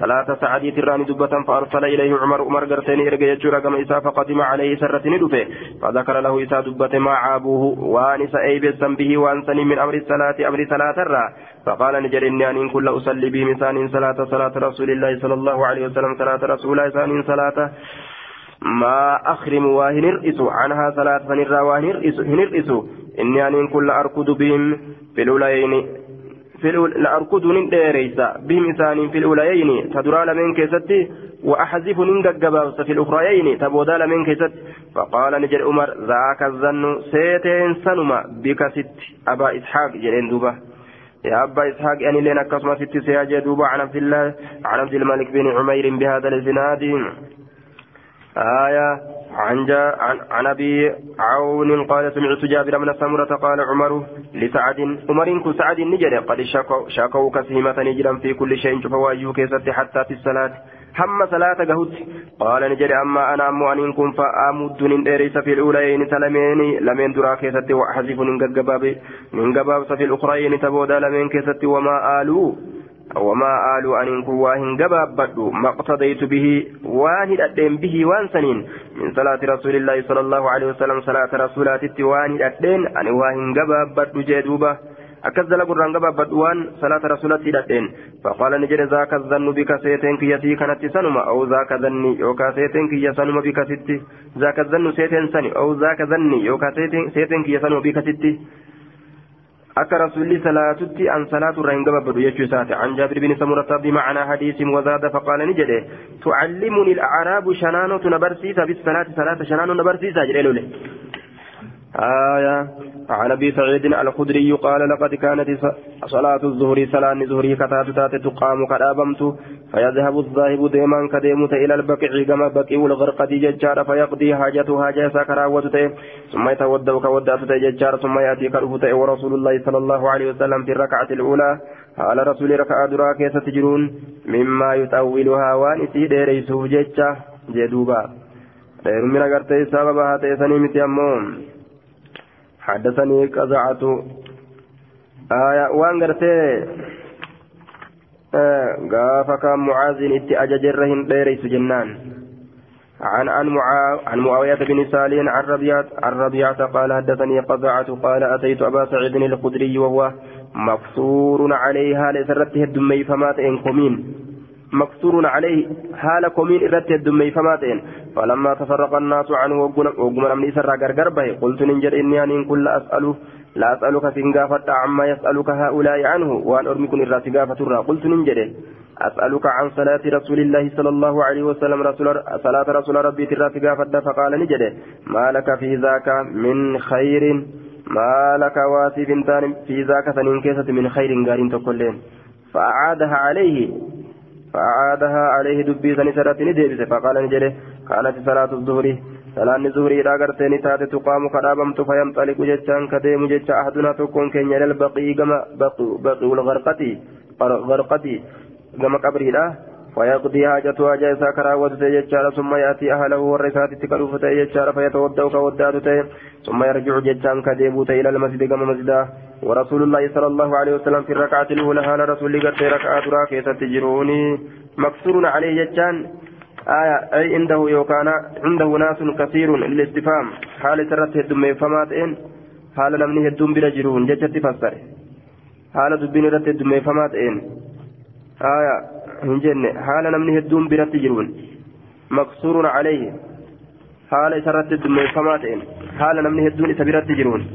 ثلاثة سعدي تراني دبة فأرسل إليه عمر عمر قرتين إرقى يجور كما إساء فقدم عليه سرة ندفه فذكر له إساء دبة ما عابوه وانس أيبس به وانسني من أمر الصلاة أمر صلاة الرا فقال نجر إني أن كل أصلي به مثال صلاة صلاة رسول الله صلى الله عليه وسلم صلاة رسول الله صلاة ما أخرم وهنرئس عنها صلاة فنرى وهنرئس إني أن كل أركض بهم في الأولين لأركض نديريسا بهم إسان في الأوليين تدرى لمن كيستي وأحذف ننقبابس في الأخريين تبودا لمن كيست فقال نجر عمر ذاك الظن سيتين سنما. بك ست. أبا إسحاق جرين دوبة. يا أبا إسحاق أني لنا كسمة ست سياجي دوبة. عن عبد الله. عن عبد الملك بن عمير بهذا الإسناد. آية. عن, جا عن, عن أبي عون قال سمعت جابر بن سمرة قال عمر لسعد عمر كن سعد نجري قد شكوا شكوا كسيمة نجرا في كل شيء فواجه كيست حتى في الصلاة. هم صلاة قهوت؟ قال نجري أما أنا أم أن كن فأمد من إريس في الأولين سلمين لمن درا كيست وأحذف من قباب من قباب في الأخرين تبودا لمن كيست وما آلوا وما آل أن كواهن جبابدو ما اقتضيت به واحد أدين به وانسنين من صلاة رسول الله صلى الله عليه وسلم صلاة رسولات التوان أدين أن واهن جبابدو جدوبة أكذل قرآن جبابدو وان صلاة رسولات الدين فقال نجد ذاك الظن بك سيتين كي يتي كانت سنما أو ذاك ظني يوكا سيتين كي يسنما بك ستي. ذاك الظن سيتين سني أو ذاك ظني يوكا سيتين كي يسنما بك ستي. Hin gababbadu jechuu isaati an jaabir bin samurata bimacnaa hadiisin wazaada faqaala ni jedhe tucallimuni alacraabu shanaanotu na barsiisa bisalaati salaata shanaano na barsiisa jedhe lole آية عن أبي سعيد الخدري قال لقد كانت صلاة الظهر صلاة الظهر كتات تات تقام كرابمت فيذهب الذاهب ديما كديمت إلى البقيع كما بقي والغرقد ججار فيقضي حاجته حاجة سكراوته ثم يتودى كودات ججار ثم يأتي كرفته ورسول الله صلى الله عليه وسلم في الركعة الأولى. على رسول ركعة دراكة ستجرون مما يطولها وان إسي ديريسوف ججة جدوبا. دير من أغرتي سببها تيسني متيمون حدثني قزعة. آية وان قرتي. آه قاف كان معاذ اتي أججرهن ديريس جنان. عن عن معاوية بن سالين عن ربيعة عن ربيعة قال حدثني قزعة قال أتيت أبا سعيد الخدري وهو مقصور عليها لسرته الدمي فمات إن قمين مكسور عليه حال كومين إرت الدمي فماتين فلما تفرق الناس عنه وقم من سر غرغر به قلت ننجر إني أن كل أسأله لا أسألك سنغافة عما يسألك هؤلاء عنه وأن أرمكن الراس غافة قلت ننجر أسألك عن صلاة رسول الله صلى الله عليه وسلم رسول صلاة رسول ربي تراس غافة فقال نجد ما لك في ذاك من خير؟ ما لك واسي بنتان في ذاك سنين كيسة من خير قارين تقولين. فأعادها عليه فأعادها عليه دبي سني سرتني ديبس فقال نجري كانت صلاة الظهر صلاة الظهر إذا قرتني تاتي تقام كرابمت فينطلق جتشان كديم جتش أحدنا تكون كين يلل بقي كما بقي الغرقتي غرقتي كما قبري لا فيقضي حاجته جيسا كراوة جتشار ثم يأتي أهله والرسات تكالوفة جتشار فيتودع كودات ثم يرجع جتشان كديبوت إلى المسجد كما مسجدا ورسول الله صلى الله عليه وسلم في الركعة الأولى هال رسول قد ركعة راكية تجروني مكسور عليه جتشان آية أي عنده يوكان عنده ناس كثير للاستفهام حال سرت هدوم فمات إن حال نمني هدوم بلا جرون جتشت فسر حال دبين رت هدوم فمات إن آية hin jenne haala namni hedduun biratti jiruun maqsuurun calayhi haala isarratti heddummeeffamaa ta'een haala namni hedduun isa biratti jiruun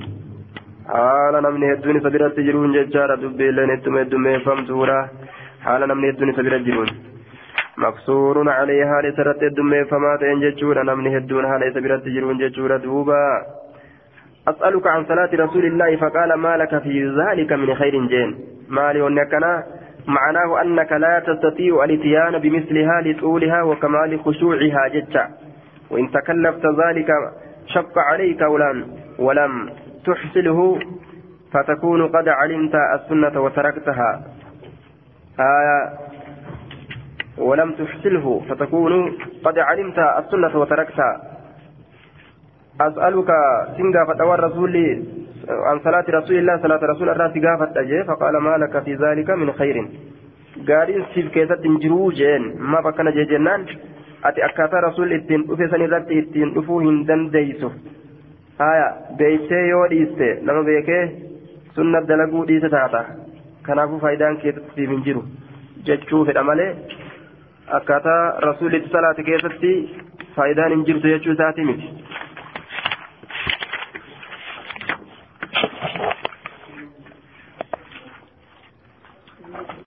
haala namni hedduun isa biratti jiruun jechaadha dubbiilleen hedduma heddummeeffamtuudha haala namni hedduun isa bira jiruun maqsuurun calayhi haala isarratti heddummeeffamaa ta'een jechuudha namni hedduun haala isa biratti jiruun jechuudha duuba أسألك عن صلاة رسول الله فقال ما لك في ذلك من خير جين. مالي ونكنا معناه أنك لا تستطيع الاتيان بمثلها لطولها وكمال خشوعها جتا وإن تكلفت ذلك شق عليك ولم ولم تحصله فتكون قد علمت السنة وتركتها. آية ولم تحصله فتكون قد علمت السنة وتركتها أسألك سنجا فتوى الرسول عن صلاة رسول الله صلاة رسول الله سقافت أجي فقال ما لك في ذلك من خير. قال سيف كيسة جرو جين ما بكنا جي جنان. أتي أكاتا رسول الدين أفسن رت الدين أفوهن دن ديسو. آية بيتي يو ديستي لما بيكي سنة دلقو ديسة تاتا. كنافو فايدان كيسة سيف جرو جتشو الأمالي. Akkaataa rasuulli salaati keessatti faayidaan hin jirtu jechuu isaati miti